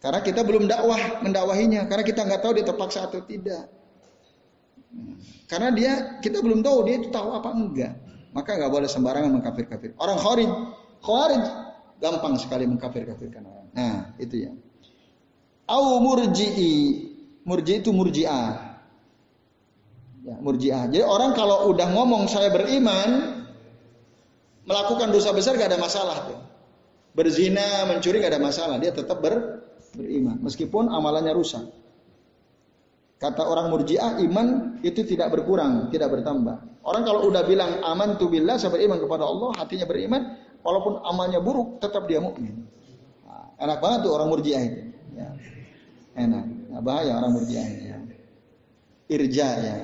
Speaker 1: Karena kita belum dakwah mendakwahinya, karena kita nggak tahu dia terpaksa atau tidak. Karena dia kita belum tahu dia itu tahu apa enggak. Maka nggak boleh sembarangan mengkafir-kafir. Orang khawarij, khawarij gampang sekali mengkafir-kafirkan orang. Nah, itu ya. Au murji'i. Murji itu murji'ah. Ya, murji'ah. Jadi orang kalau udah ngomong saya beriman, melakukan dosa besar gak ada masalah tuh. Berzina, mencuri gak ada masalah. Dia tetap ber, beriman. Meskipun amalannya rusak. Kata orang murjiah, iman itu tidak berkurang, tidak bertambah. Orang kalau udah bilang aman tu billah, saya beriman kepada Allah, hatinya beriman, walaupun amalnya buruk, tetap dia mukmin. Nah, enak banget tuh orang murjiah itu. Ya. Enak, nah, bahaya orang murjiah ini. Ya. Irja ya.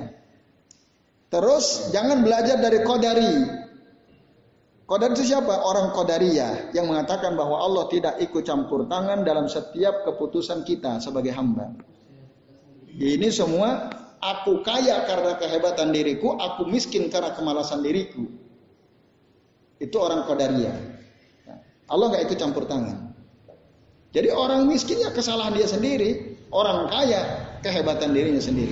Speaker 1: Terus jangan belajar dari kodari. Kodari itu siapa? Orang kodaria yang mengatakan bahwa Allah tidak ikut campur tangan dalam setiap keputusan kita sebagai hamba. Ini semua aku kaya karena kehebatan diriku, aku miskin karena kemalasan diriku. Itu orang Qadariyah. Allah nggak ikut campur tangan. Jadi orang miskin ya kesalahan dia sendiri, orang kaya kehebatan dirinya sendiri.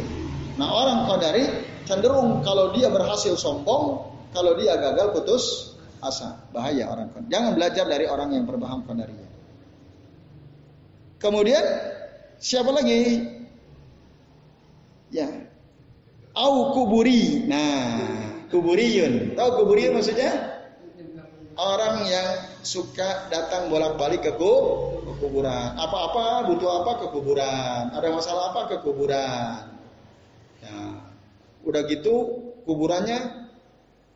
Speaker 1: Nah orang Qadari cenderung kalau dia berhasil sombong, kalau dia gagal putus asa. Bahaya orang Qadari. Jangan belajar dari orang yang berpaham Qadariyah. Kemudian siapa lagi Ya. Au kuburi. Nah, kuburiyun. Tahu kuburiyun maksudnya? Orang yang suka datang bolak-balik ke kuburan. Apa-apa butuh apa ke kuburan. Ada masalah apa ke kuburan. Ya. Udah gitu kuburannya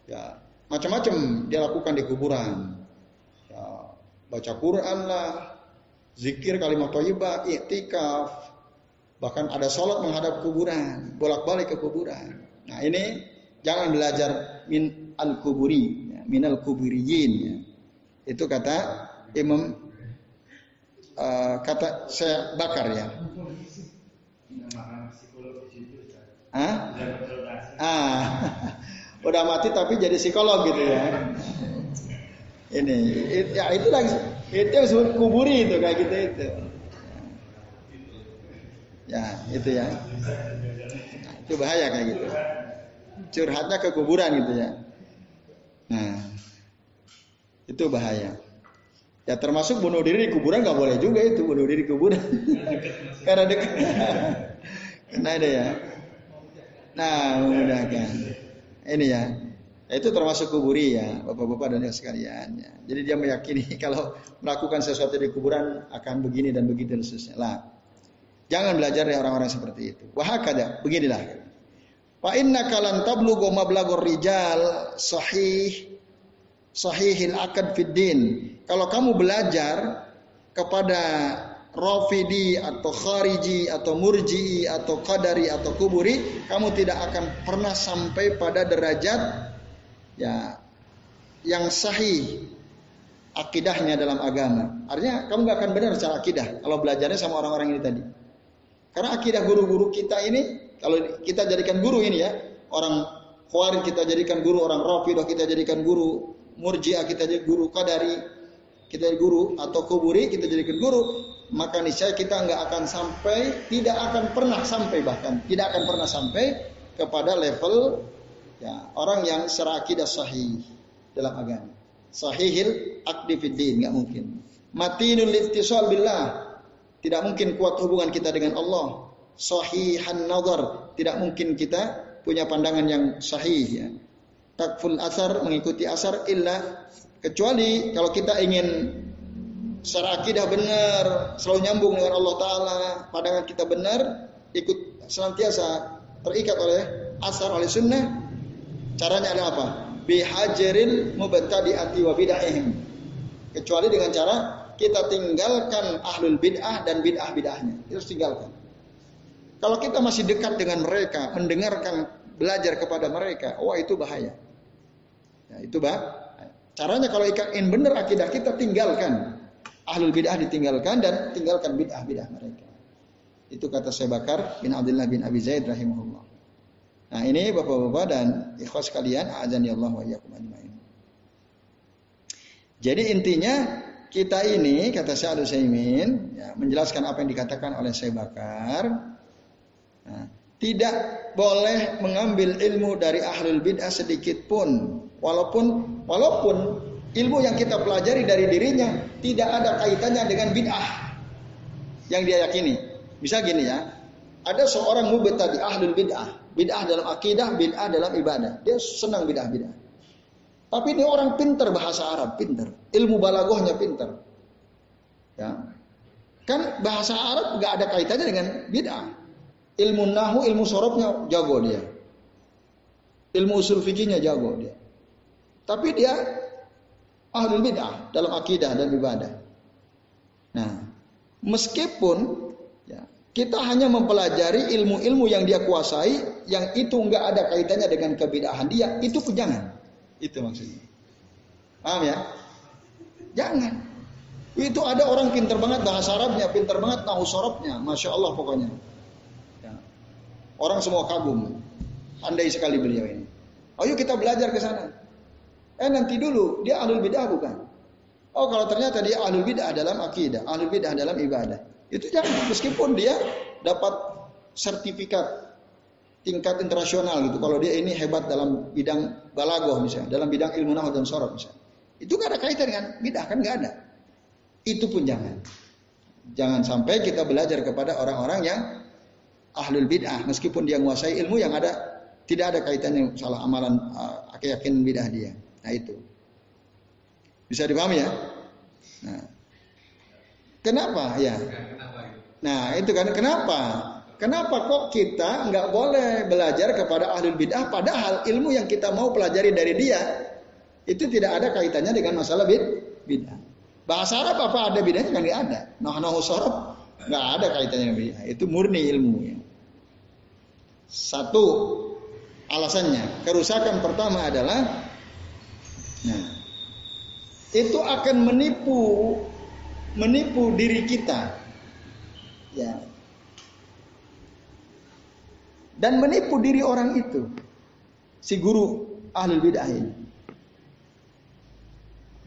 Speaker 1: ya macam-macam dia lakukan di kuburan. Ya, baca Quran lah, zikir kalimat thayyibah, iktikaf, Bahkan ada sholat menghadap kuburan, bolak-balik ke kuburan. Nah ini jangan belajar min al kuburi, ya, min al kuburiyin. Ya. Itu kata Imam uh, kata saya bakar ya. Hah? Ah, udah mati tapi jadi psikolog gitu ya. Ini, it, ya itu lagi, itu yang disebut kuburi itu kayak gitu itu. Ya, itu ya. Nah, itu bahaya kayak gitu. Curhatnya ke kuburan gitu ya. Nah, itu bahaya. Ya termasuk bunuh diri di kuburan nggak boleh juga itu bunuh diri di kuburan. Karena dekat. Nah ada ya. Nah, memudahkan. Ini ya. Itu termasuk kuburi ya, bapak-bapak dan yang sekalian. Ya. Jadi dia meyakini kalau melakukan sesuatu di kuburan akan begini dan begitu dan seterusnya. Lah, Jangan belajar dari orang-orang seperti itu. Wahakada, beginilah. Fa inna kalan tablughu mablagor rijal sahih sahihil akad fid din. Kalau kamu belajar kepada Rafidi atau Khariji atau Murji'i atau Qadari atau Kuburi, kamu tidak akan pernah sampai pada derajat ya yang sahih akidahnya dalam agama. Artinya kamu gak akan benar secara akidah kalau belajarnya sama orang-orang ini tadi. Karena akidah guru-guru kita ini, kalau kita jadikan guru ini ya, orang Khawarij kita jadikan guru, orang Rafidah kita jadikan guru, Murji'ah kita jadi guru, Qadari kita jadi guru, atau Kuburi kita jadikan guru, maka niscaya kita nggak akan sampai, tidak akan pernah sampai bahkan, tidak akan pernah sampai kepada level ya orang yang secara akidah sahih dalam agama. Sahihil akdifiddin nggak mungkin. Ittisal billah tidak mungkin kuat hubungan kita dengan Allah. Sahihan nazar. Tidak mungkin kita punya pandangan yang sahih ya. Takful asar mengikuti asar illa kecuali kalau kita ingin secara akidah benar, selalu nyambung dengan Allah taala, pandangan kita benar, ikut senantiasa terikat oleh asar oleh sunnah. Caranya adalah apa? Bihajaril mubtadi'ati wa bid'ahihim. Kecuali dengan cara kita tinggalkan ahlul bid'ah dan bid'ah bid'ahnya. Itu tinggalkan. Kalau kita masih dekat dengan mereka, mendengarkan, belajar kepada mereka, wah itu bahaya. Ya, itu bah. Caranya kalau ingin benar akidah kita tinggalkan ahlul bid'ah ditinggalkan dan tinggalkan bid'ah bid'ah mereka. Itu kata saya Bakar bin Abdullah bin Abi Zaid rahimahullah. Nah ini bapak-bapak dan ikhwas kalian, Allah wa Jadi intinya kita ini kata Syekh Al ya, menjelaskan apa yang dikatakan oleh Syekh Bakar. Nah, tidak boleh mengambil ilmu dari ahlul bid'ah sedikit pun walaupun walaupun ilmu yang kita pelajari dari dirinya tidak ada kaitannya dengan bid'ah yang dia yakini. Bisa gini ya, ada seorang di ahlul bid'ah, bid'ah dalam akidah, bid'ah dalam ibadah. Dia senang bid'ah bid'ah. Tapi dia orang pinter bahasa Arab, pinter. Ilmu balagohnya pinter. Ya. Kan bahasa Arab gak ada kaitannya dengan bid'ah. Ilmu nahu, ilmu sorobnya jago dia. Ilmu usul fikihnya jago dia. Tapi dia ahli bid'ah dalam akidah dan ibadah. Nah, meskipun ya, kita hanya mempelajari ilmu-ilmu yang dia kuasai, yang itu nggak ada kaitannya dengan kebidahan dia, itu pun jangan. Itu maksudnya. Paham ya? Jangan. Itu ada orang pinter banget bahasa Arabnya, pinter banget nahu sorobnya, masya Allah pokoknya. Orang semua kagum, andai sekali beliau ini. Ayo kita belajar ke sana. Eh nanti dulu dia ahlul bidah bukan? Oh kalau ternyata dia ahlul bidah dalam akidah, ahlul bidah dalam ibadah, itu jangan meskipun dia dapat sertifikat tingkat internasional gitu. Kalau dia ini hebat dalam bidang balagoh misalnya, dalam bidang ilmu nahwu dan sorot misalnya. Itu gak ada kaitan dengan bidah kan gak ada. Itu pun jangan. Jangan sampai kita belajar kepada orang-orang yang ahlul bid'ah meskipun dia menguasai ilmu yang ada tidak ada kaitannya salah amalan uh, keyakinan bidah dia. Nah itu. Bisa dipahami ya? Nah. Kenapa ya? Nah itu kan kenapa? Kenapa kok kita nggak boleh belajar kepada ahli bid'ah padahal ilmu yang kita mau pelajari dari dia itu tidak ada kaitannya dengan masalah bid bid'ah. Bahasa Arab apa ada bid'ahnya kan nggak ada. Nah nahu sorab nggak ada kaitannya dengan bid'ah. Itu murni ilmunya. Satu alasannya kerusakan pertama adalah nah, itu akan menipu menipu diri kita. Ya, dan menipu diri orang itu. Si guru ahli bid'ah ini.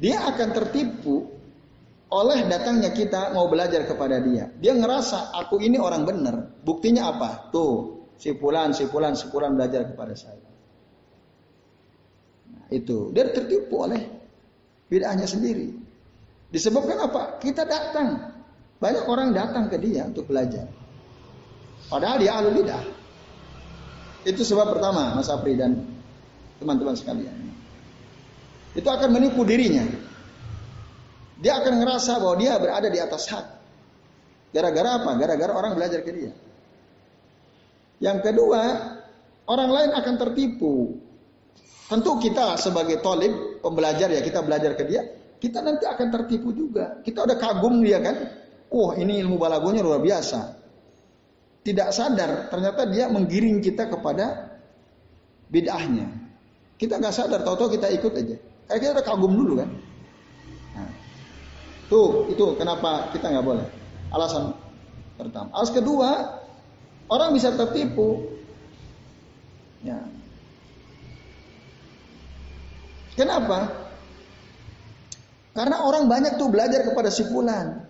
Speaker 1: Dia akan tertipu oleh datangnya kita mau belajar kepada dia. Dia ngerasa aku ini orang benar. Buktinya apa? Tuh, si pulan, si pulan, si pulan belajar kepada saya. Nah, itu. Dia tertipu oleh bid'ahnya sendiri. Disebabkan apa? Kita datang. Banyak orang datang ke dia untuk belajar. Padahal dia ahli bid'ah. Itu sebab pertama Mas Apri dan teman-teman sekalian. Itu akan menipu dirinya. Dia akan ngerasa bahwa dia berada di atas hak. Gara-gara apa? Gara-gara orang belajar ke dia. Yang kedua, orang lain akan tertipu. Tentu kita sebagai tolib, pembelajar ya, kita belajar ke dia, kita nanti akan tertipu juga. Kita udah kagum dia kan. Oh, ini ilmu balagonya luar biasa tidak sadar ternyata dia menggiring kita kepada bid'ahnya. Kita nggak sadar, tahu-tahu kita ikut aja. Kayak kita udah kagum dulu kan. Nah, tuh itu kenapa kita nggak boleh. Alasan pertama. Alasan kedua, orang bisa tertipu. Ya. Kenapa? Karena orang banyak tuh belajar kepada si fulan.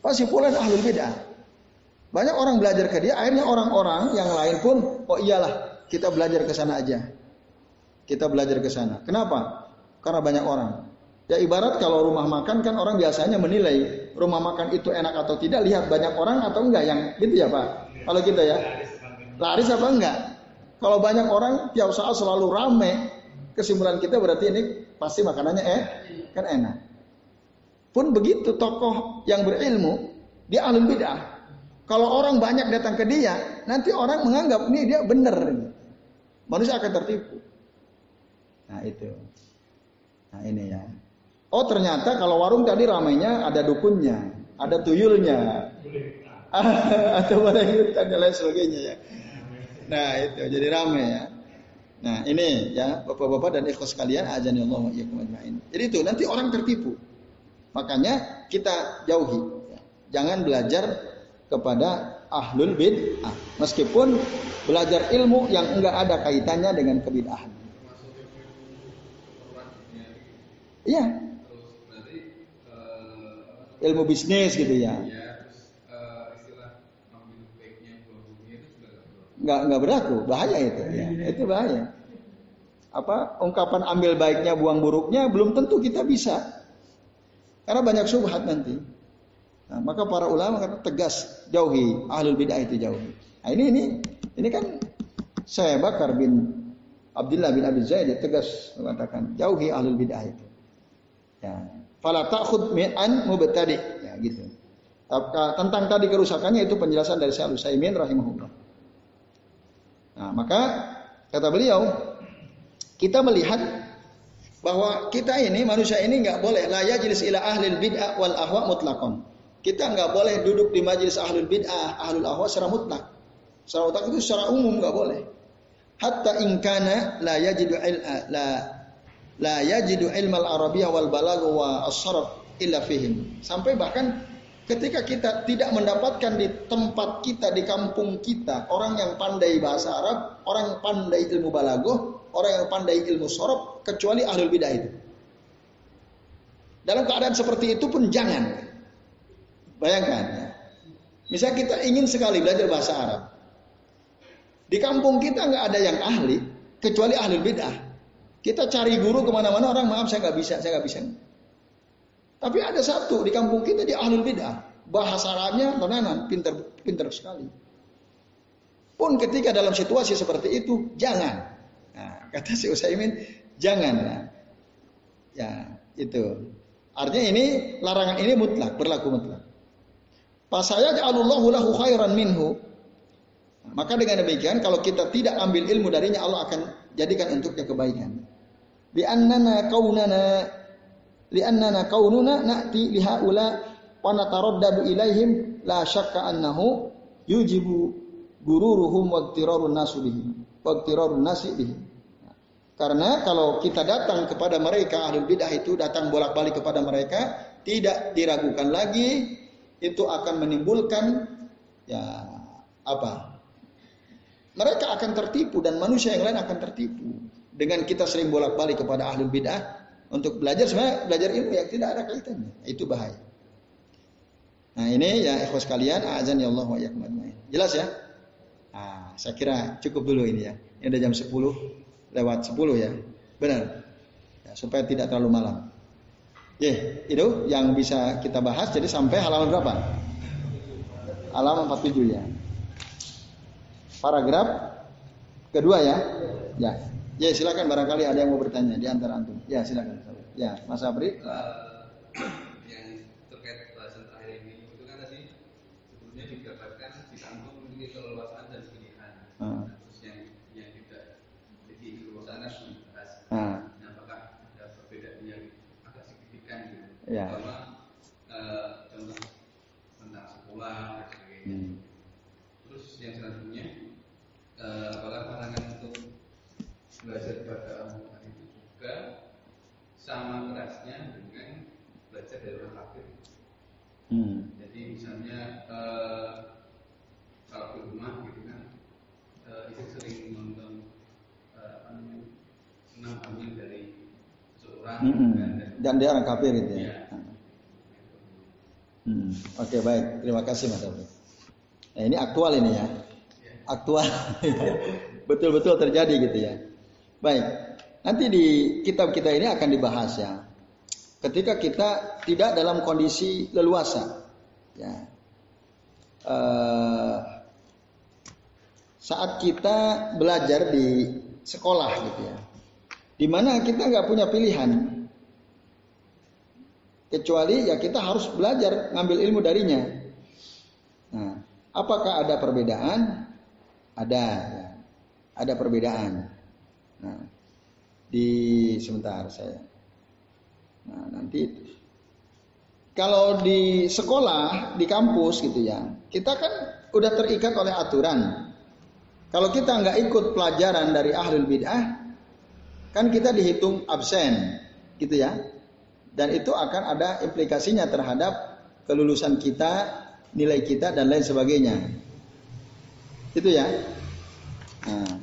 Speaker 1: Pak si fulan ahlul bid'ah. Banyak orang belajar ke dia, akhirnya orang-orang yang lain pun, oh iyalah, kita belajar ke sana aja. Kita belajar ke sana. Kenapa? Karena banyak orang. Ya ibarat kalau rumah makan kan orang biasanya menilai rumah makan itu enak atau tidak lihat banyak orang atau enggak yang gitu ya Pak. Kalau kita ya. Laris apa enggak? Kalau banyak orang tiap saat selalu rame, kesimpulan kita berarti ini pasti makanannya eh kan enak. Pun begitu tokoh yang berilmu, dia alim bid'ah, kalau orang banyak datang ke dia, nanti orang menganggap ini dia benar. Manusia akan tertipu. Nah itu. Nah ini ya. Oh ternyata kalau warung tadi ramainya ada dukunnya, ada tuyulnya, atau barang dan lain sebagainya ya. Nah itu jadi ramai ya. Nah ini ya bapak-bapak dan ikhlas sekalian ajan Allah Jadi itu nanti orang tertipu. Makanya kita jauhi. Jangan belajar kepada ahlul bid'ah. Meskipun belajar ilmu yang enggak ada kaitannya dengan kebid'ahan. Iya. Ilmu bisnis gitu ya. nggak nggak berlaku, bahaya itu. Ya. Itu bahaya. Apa ungkapan ambil baiknya, buang buruknya belum tentu kita bisa. Karena banyak subhat nanti. Nah, maka para ulama kata tegas jauhi ahlul bid'ah itu jauhi. Nah, ini ini ini kan saya Bakar bin Abdullah bin Abi Zaid tegas mengatakan jauhi ahlul bid'ah itu. Ya. Fala ta'khud an mubtadi. Ya gitu. Tentang tadi kerusakannya itu penjelasan dari Syaikhul Utsaimin rahimahullah. Nah, maka kata beliau, kita melihat bahwa kita ini manusia ini nggak boleh layak jenis ila ahli bid'ah wal ahwa mutlakon. Kita nggak boleh duduk di majelis ahlul bid'ah, ahlul ahwa secara mutlak. Secara mutlak itu secara umum nggak boleh. Hatta ingkana la yajidu la la yajidu ilmal arabiyyah wal balagh wa as-sarf illa fihim. Sampai bahkan Ketika kita tidak mendapatkan di tempat kita, di kampung kita, orang yang pandai bahasa Arab, orang yang pandai ilmu balagoh, orang yang pandai ilmu sorob, kecuali ahlul bidah itu. Dalam keadaan seperti itu pun jangan. Bayangkan. Ya. Misalnya kita ingin sekali belajar bahasa Arab. Di kampung kita nggak ada yang ahli, kecuali ahlul bidah. Kita cari guru ke mana-mana, orang maaf saya nggak bisa, saya nggak bisa. Tapi ada satu di kampung kita di ahlul bid'ah. Bahasa Arabnya tenanan, pinter pinter sekali. Pun ketika dalam situasi seperti itu, jangan. Nah, kata si Usaimin, jangan. Nah, ya, itu. Artinya ini larangan ini mutlak, berlaku mutlak. Pasaya ja'alullahu lahu khairan minhu. Maka dengan demikian kalau kita tidak ambil ilmu darinya Allah akan jadikan untuknya kebaikan. Bi annana kaunana li'annana kaununa na'ti lihaula wa nataraddadu ilaihim la syakka annahu yujibu gururuhum wa iktirarun nasu bihim wa iktirarun nasi bihim karena kalau kita datang kepada mereka ahlul bidah itu datang bolak-balik kepada mereka tidak diragukan lagi itu akan menimbulkan ya apa? Mereka akan tertipu dan manusia yang lain akan tertipu dengan kita sering bolak-balik kepada ahlul bidah untuk belajar sebenarnya belajar ilmu yang tidak ada kaitannya. Itu bahaya. Nah ini ya ikhwas kalian, azan ya Allah wa Jelas ya? Nah, saya kira cukup dulu ini ya. Ini udah jam 10 lewat 10 ya. Benar. Ya, supaya tidak terlalu malam. Ya, itu yang bisa kita bahas. Jadi sampai halaman berapa? Halaman 47 ya. Paragraf kedua ya. Ya. Ya silakan barangkali ada yang mau bertanya di antara antum. Ya silakan. Ya Mas Abri. Uh,
Speaker 2: yang terkait bahasan terakhir ini itu kan tadi sebelumnya digambarkan bisa untuk memiliki keleluasaan dan pilihan. Uh. Terus yang yang tidak jadi keleluasaan harus dibahas. Uh. Nah, apakah ada perbedaan yang agak signifikan gitu? Ya. Pertama uh, contoh tentang sekolah dan sebagainya. Hmm. Terus yang selanjutnya uh, apakah pandangan belajar pada Al-Quran itu juga sama kerasnya dengan belajar dari orang kafir. Hmm. Jadi misalnya uh, kalau di rumah gitu kan, uh, itu sering nonton uh, apa namanya hamil dari seorang
Speaker 1: hmm. hmm. dan, dan dia orang kafir itu ya. ya. Hmm. Oke okay, baik, terima kasih Mas Abdul. Nah ini aktual ini ya, ya. aktual, betul-betul terjadi gitu ya. Baik, nanti di kitab kita ini akan dibahas ya. Ketika kita tidak dalam kondisi leluasa, ya. Uh, saat kita belajar di sekolah gitu ya, di mana kita nggak punya pilihan, kecuali ya kita harus belajar ngambil ilmu darinya. Nah, apakah ada perbedaan? Ada, ya. ada perbedaan. Nah, di sebentar saya. Nah, nanti kalau di sekolah, di kampus gitu ya, kita kan udah terikat oleh aturan. Kalau kita nggak ikut pelajaran dari ahlul bid'ah, kan kita dihitung absen, gitu ya. Dan itu akan ada implikasinya terhadap kelulusan kita, nilai kita dan lain sebagainya. Itu ya. Nah,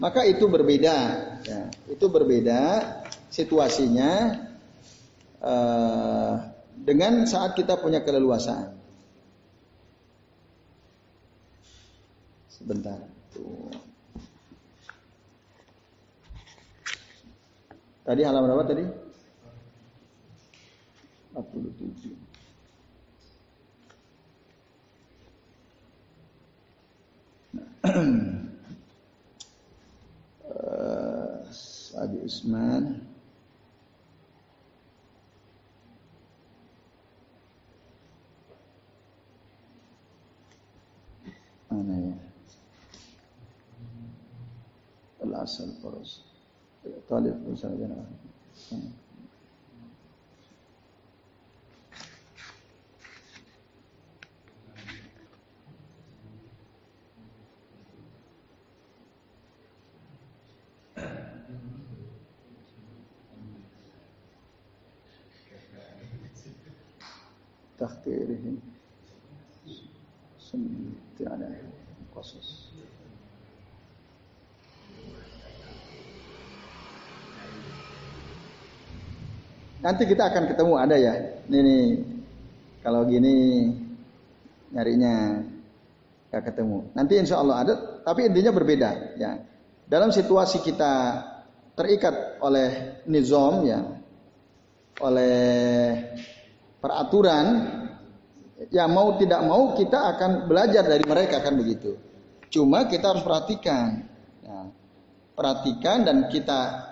Speaker 1: maka itu berbeda. Ya, itu berbeda situasinya uh, dengan saat kita punya keleluasaan. Sebentar. Tuh. Tadi halaman berapa tadi? 47. uh, Abi Usman. Mana ya? Al-asal faras talib Nanti kita akan ketemu ada ya. Ini nih, kalau gini nyarinya gak ketemu. Nanti insya Allah ada, tapi intinya berbeda ya. Dalam situasi kita terikat oleh nizam ya, oleh peraturan ya mau tidak mau kita akan belajar dari mereka kan begitu. Cuma kita harus perhatikan, ya, perhatikan dan kita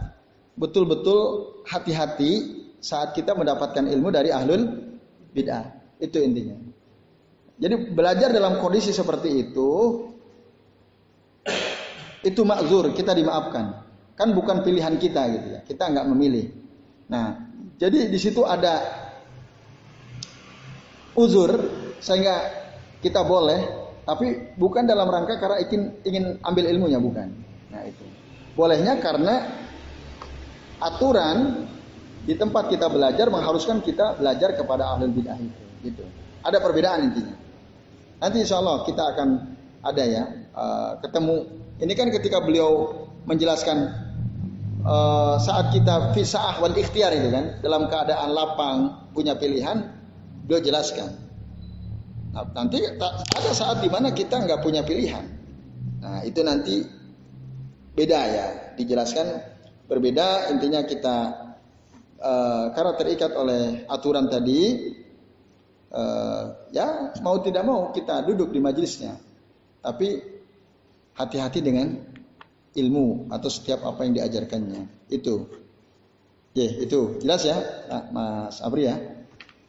Speaker 1: betul-betul hati-hati saat kita mendapatkan ilmu dari ahlul bid'ah. Itu intinya. Jadi belajar dalam kondisi seperti itu itu makzur, kita dimaafkan. Kan bukan pilihan kita gitu ya. Kita nggak memilih. Nah, jadi di situ ada uzur sehingga kita boleh tapi bukan dalam rangka karena ingin ingin ambil ilmunya bukan. Nah itu. Bolehnya karena aturan di tempat kita belajar mengharuskan kita belajar kepada ahli bidah itu. Gitu. Ada perbedaan intinya. Nanti insya Allah kita akan ada ya uh, ketemu. Ini kan ketika beliau menjelaskan uh, saat kita fisah wal ikhtiar itu kan dalam keadaan lapang punya pilihan Beliau jelaskan. Nah, nanti ada saat di mana kita nggak punya pilihan. Nah, itu nanti beda ya, dijelaskan berbeda. Intinya kita uh, karena terikat oleh aturan tadi, uh, ya mau tidak mau kita duduk di majelisnya. Tapi hati-hati dengan ilmu atau setiap apa yang diajarkannya. Itu. Ya, itu jelas ya, Mas Abri ya.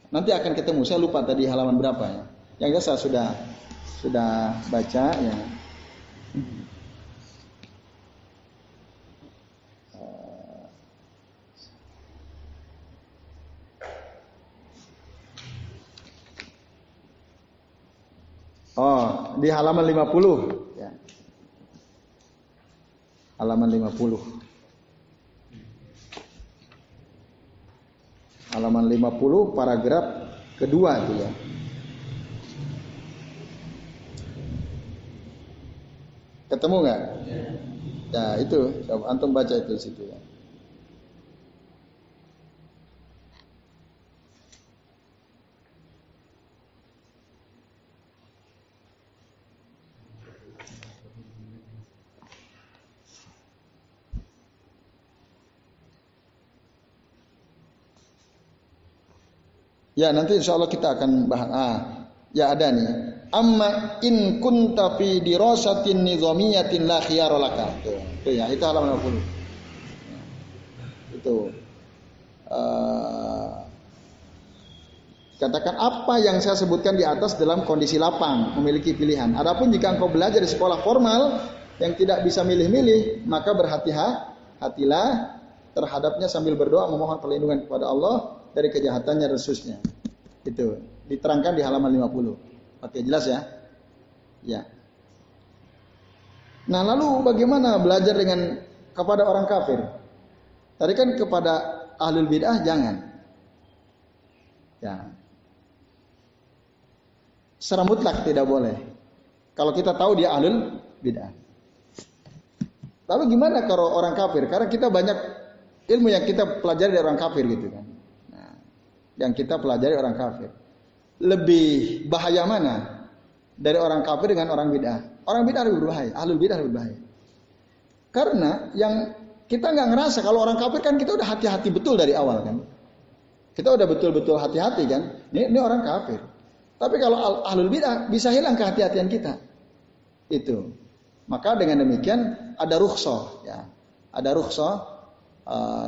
Speaker 1: Nanti akan ketemu. Saya lupa tadi halaman berapa ya. Yang jelas saya sudah sudah baca ya. Oh, di halaman 50 ya. Halaman 50. halaman 50 paragraf kedua itu ya. Ketemu nggak? Ya itu, antum baca itu situ ya. Ya nanti insya Allah kita akan bahas. Ah, ya ada nih. Amma in kunta fi dirasatin nizamiyatin la. Tuh, tuh ya, itu halaman 60. Itu. Uh, katakan apa yang saya sebutkan di atas dalam kondisi lapang, memiliki pilihan. Adapun jika engkau belajar di sekolah formal yang tidak bisa milih-milih, maka berhati-hatilah terhadapnya sambil berdoa memohon perlindungan kepada Allah dari kejahatannya resusnya. Itu diterangkan di halaman 50. Oke, jelas ya? Ya. Nah, lalu bagaimana belajar dengan kepada orang kafir? Tadi kan kepada ahlul bid'ah jangan. Ya. Secara tidak boleh. Kalau kita tahu dia ahlul bid'ah. Tapi gimana kalau orang kafir? Karena kita banyak ilmu yang kita pelajari dari orang kafir gitu kan yang kita pelajari orang kafir. Lebih bahaya mana? dari orang kafir dengan orang bid'ah. Orang bid'ah lebih berbahaya, ahlul bid'ah lebih berbahaya. Karena yang kita nggak ngerasa kalau orang kafir kan kita udah hati-hati betul dari awal kan. Kita udah betul-betul hati-hati kan. Ini, ini orang kafir. Tapi kalau ahlul bid'ah bisa hilang kehati-hatian kita. Itu. Maka dengan demikian ada rukhsah ya. Ada rukhsah uh,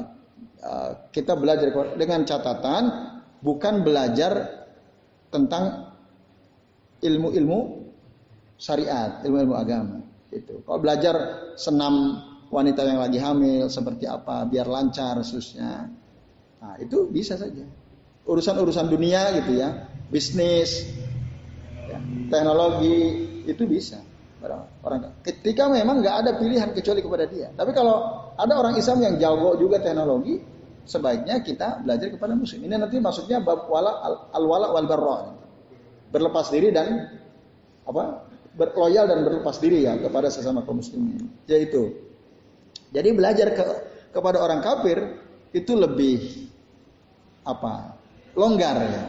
Speaker 1: uh, kita belajar dengan catatan bukan belajar tentang ilmu-ilmu syariat, ilmu-ilmu agama. Itu. Kalau belajar senam wanita yang lagi hamil seperti apa biar lancar susnya. Nah, itu bisa saja. Urusan-urusan dunia gitu ya, bisnis, ya, teknologi itu bisa. Orang, orang ketika memang nggak ada pilihan kecuali kepada dia. Tapi kalau ada orang Islam yang jago juga teknologi, sebaiknya kita belajar kepada muslim. Ini nanti maksudnya bab wala al wala wal barra. Berlepas diri dan apa? berloyal dan berlepas diri ya kepada sesama kaum muslimin. Yaitu jadi belajar ke kepada orang kafir itu lebih apa? longgar ya.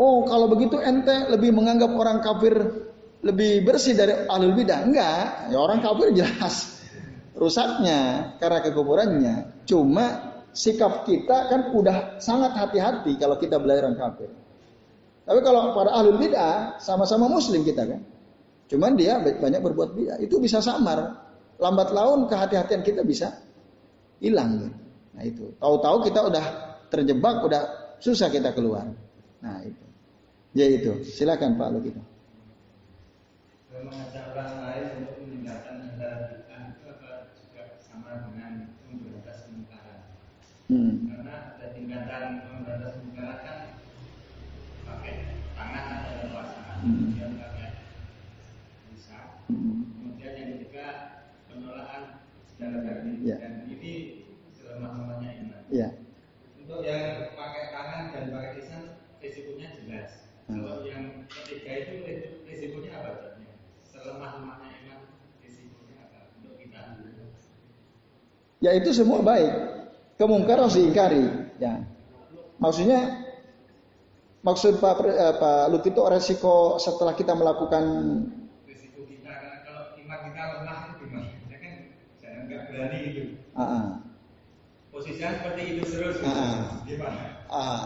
Speaker 1: Oh, kalau begitu ente lebih menganggap orang kafir lebih bersih dari ahlul bidah. Enggak, ya orang kafir jelas rusaknya karena kekufurannya. Cuma sikap kita kan udah sangat hati-hati kalau kita belajar orang kafir. Tapi kalau pada ahlul bid'ah sama-sama muslim kita kan. Cuman dia banyak berbuat bid'ah. Itu bisa samar. Lambat laun kehati-hatian kita bisa hilang. Gitu. Nah itu. Tahu-tahu kita udah terjebak, udah susah kita keluar. Nah itu. Ya itu. Silakan Pak Lukito.
Speaker 3: Mengajak orang lain untuk meninggalkan negara bid'ah itu apa juga sama dengan memberantas kemungkaran? Hmm. Karena ada tingkatan memberantas kemungkaran kan pakai tangan atau kekuasaan hmm. kemudian pakai bisa hmm. kemudian yang ketiga penolakan secara daging yeah. dan ini selemah-lemahnya iman yeah. untuk yang pakai tangan dan pakai lisan risikonya jelas hmm. kalau yang ketiga itu risikonya apa selemah-lemahnya iman risikonya apa untuk kita
Speaker 1: ya itu semua baik kemungkaran harus diingkari ya maksudnya Maksud Pak, eh, Pak Lutito resiko setelah kita melakukan
Speaker 3: resiko kita kalau iman kita lemah itu gimana? Ya kan jangan nggak berani itu. Uh -uh. Posisinya seperti itu terus. Uh -uh. Gimana? Uh -uh.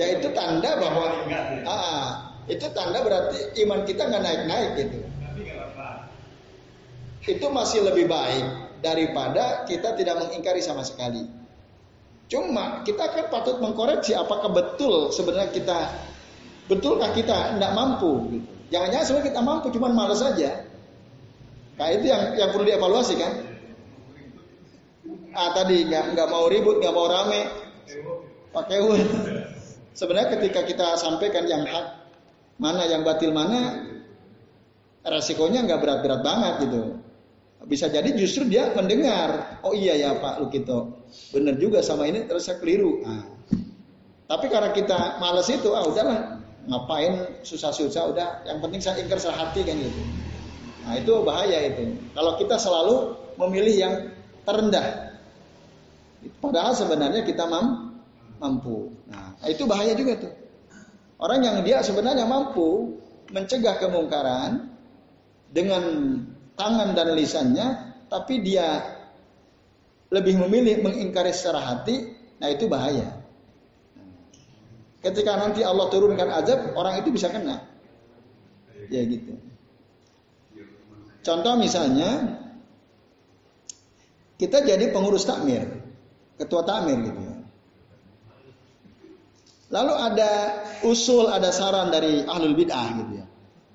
Speaker 1: Ya itu tanda bahwa uh -uh. itu tanda berarti iman kita nggak naik-naik gitu.
Speaker 3: Tapi nggak apa-apa.
Speaker 1: Itu masih lebih baik daripada kita tidak mengingkari sama sekali. Cuma kita kan patut mengkoreksi apakah betul sebenarnya kita betulkah kita tidak mampu gitu. Jangan-jangan sebenarnya kita mampu cuman malas saja. Nah itu yang yang perlu dievaluasi kan. Ah tadi nggak nggak mau ribut nggak mau rame pakai ur. Sebenarnya ketika kita sampaikan yang hak mana yang batil mana resikonya nggak berat-berat banget gitu. Bisa jadi justru dia mendengar, oh iya ya Pak Lukito, benar juga sama ini terus saya keliru. Nah. Tapi karena kita males itu, ah udahlah, ngapain susah-susah udah, yang penting saya ingkar sehati kan gitu. Nah itu bahaya itu. Kalau kita selalu memilih yang terendah, padahal sebenarnya kita mam mampu. Nah itu bahaya juga tuh. Orang yang dia sebenarnya mampu mencegah kemungkaran dengan tangan dan lisannya, tapi dia lebih memilih mengingkari secara hati, nah itu bahaya. Ketika nanti Allah turunkan azab, orang itu bisa kena. Ya gitu. Contoh misalnya, kita jadi pengurus takmir, ketua takmir gitu ya. Lalu ada usul, ada saran dari ahlul bid'ah gitu ya.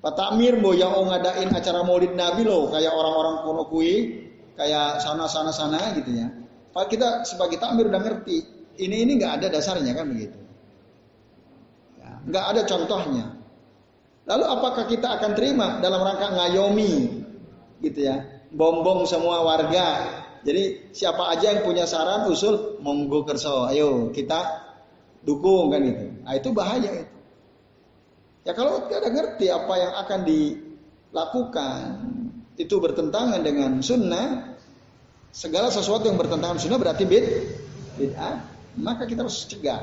Speaker 1: Pak Takmir mau yang ngadain acara Maulid Nabi loh, kayak orang-orang kuno kui, kayak sana-sana sana gitu ya. Pak kita sebagai takmir udah ngerti, ini ini nggak ada dasarnya kan begitu. Ya, nggak ada contohnya. Lalu apakah kita akan terima dalam rangka ngayomi gitu ya, bombong semua warga. Jadi siapa aja yang punya saran usul monggo kerso, ayo kita dukung kan itu. Nah itu bahaya itu. Ya kalau tidak ngerti apa yang akan dilakukan itu bertentangan dengan sunnah, segala sesuatu yang bertentangan sunnah berarti bid, bid'ah, maka kita harus cegah.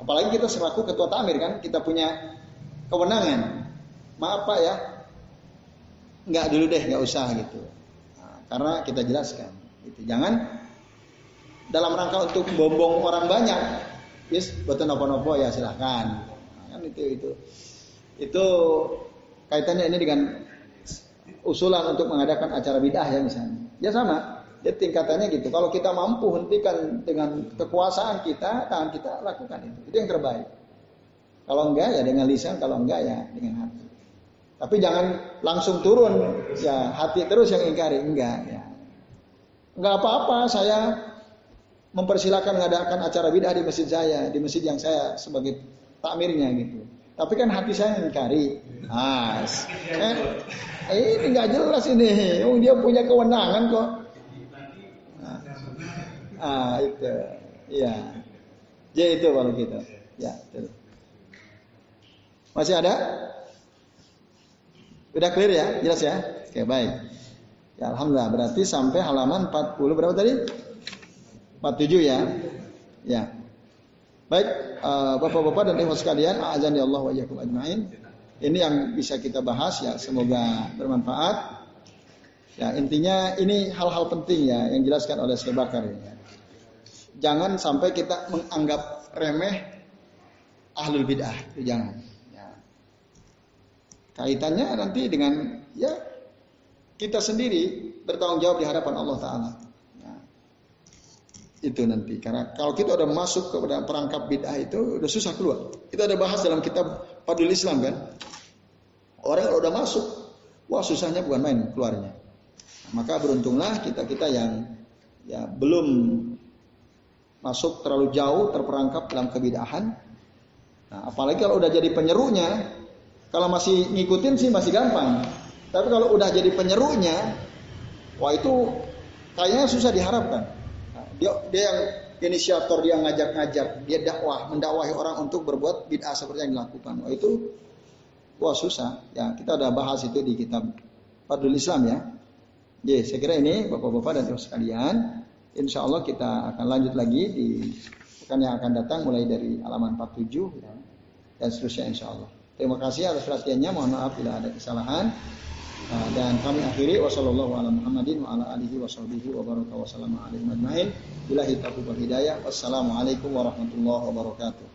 Speaker 1: Apalagi kita selaku ketua tamir kan, kita punya kewenangan. maaf pak ya, nggak dulu deh, nggak usah gitu. Nah, karena kita jelaskan, gitu. Jangan dalam rangka untuk bombong orang banyak, yes, buat nopo-nopo ya silahkan. Nah, kan itu itu itu kaitannya ini dengan usulan untuk mengadakan acara bidah ya misalnya. Ya sama, ya tingkatannya gitu. Kalau kita mampu hentikan dengan kekuasaan kita, tangan kita lakukan itu. Itu yang terbaik. Kalau enggak ya dengan lisan, kalau enggak ya dengan hati. Tapi jangan langsung turun, ya hati terus yang ingkari, enggak ya. Enggak apa-apa, saya mempersilahkan mengadakan acara bidah di masjid saya, di masjid yang saya sebagai takmirnya gitu. Tapi kan hati saya ingkari. Nah, eh, ini nggak jelas ini. Oh, dia punya kewenangan kok. Nah, ah, itu. Iya. Ya itu kalau gitu. Ya, itu. Masih ada? Udah clear ya? Jelas ya? Oke, baik. Ya, alhamdulillah. Berarti sampai halaman 40 berapa tadi? 47 ya. Ya. Baik, Bapak-bapak dan Ibu sekalian, azan ya Allah wa ajmain. Ini yang bisa kita bahas ya, semoga bermanfaat. Ya, intinya ini hal-hal penting ya yang dijelaskan oleh Syekh Bakar ya. Jangan sampai kita menganggap remeh ahlul bid'ah, jangan. Kaitannya nanti dengan ya kita sendiri bertanggung jawab di hadapan Allah Taala. Itu nanti karena kalau kita udah masuk ke perangkap bid'ah itu udah susah keluar. Kita ada bahas dalam kitab Fadlul Islam kan. Orang kalau udah masuk, wah susahnya bukan main keluarnya. Maka beruntunglah kita kita yang ya belum masuk terlalu jauh terperangkap dalam kebidahan. Nah, apalagi kalau udah jadi penyerunya, kalau masih ngikutin sih masih gampang. Tapi kalau udah jadi penyerunya, wah itu kayaknya susah diharapkan. Dia, dia yang inisiator, dia ngajak-ngajak, dia dakwah, mendakwahi orang untuk berbuat bid'ah seperti yang dilakukan. Wah itu wah susah. Ya kita udah bahas itu di kitab Fadlul Islam ya. Jadi saya kira ini bapak-bapak dan ibu sekalian, insya Allah kita akan lanjut lagi di pekan yang akan datang mulai dari halaman 47 ya, dan seterusnya insya Allah. Terima kasih atas perhatiannya. Mohon maaf bila ada kesalahan. Uh, dan kami akhiri. Wassalamualaikum warahmatullahi wabarakatuh.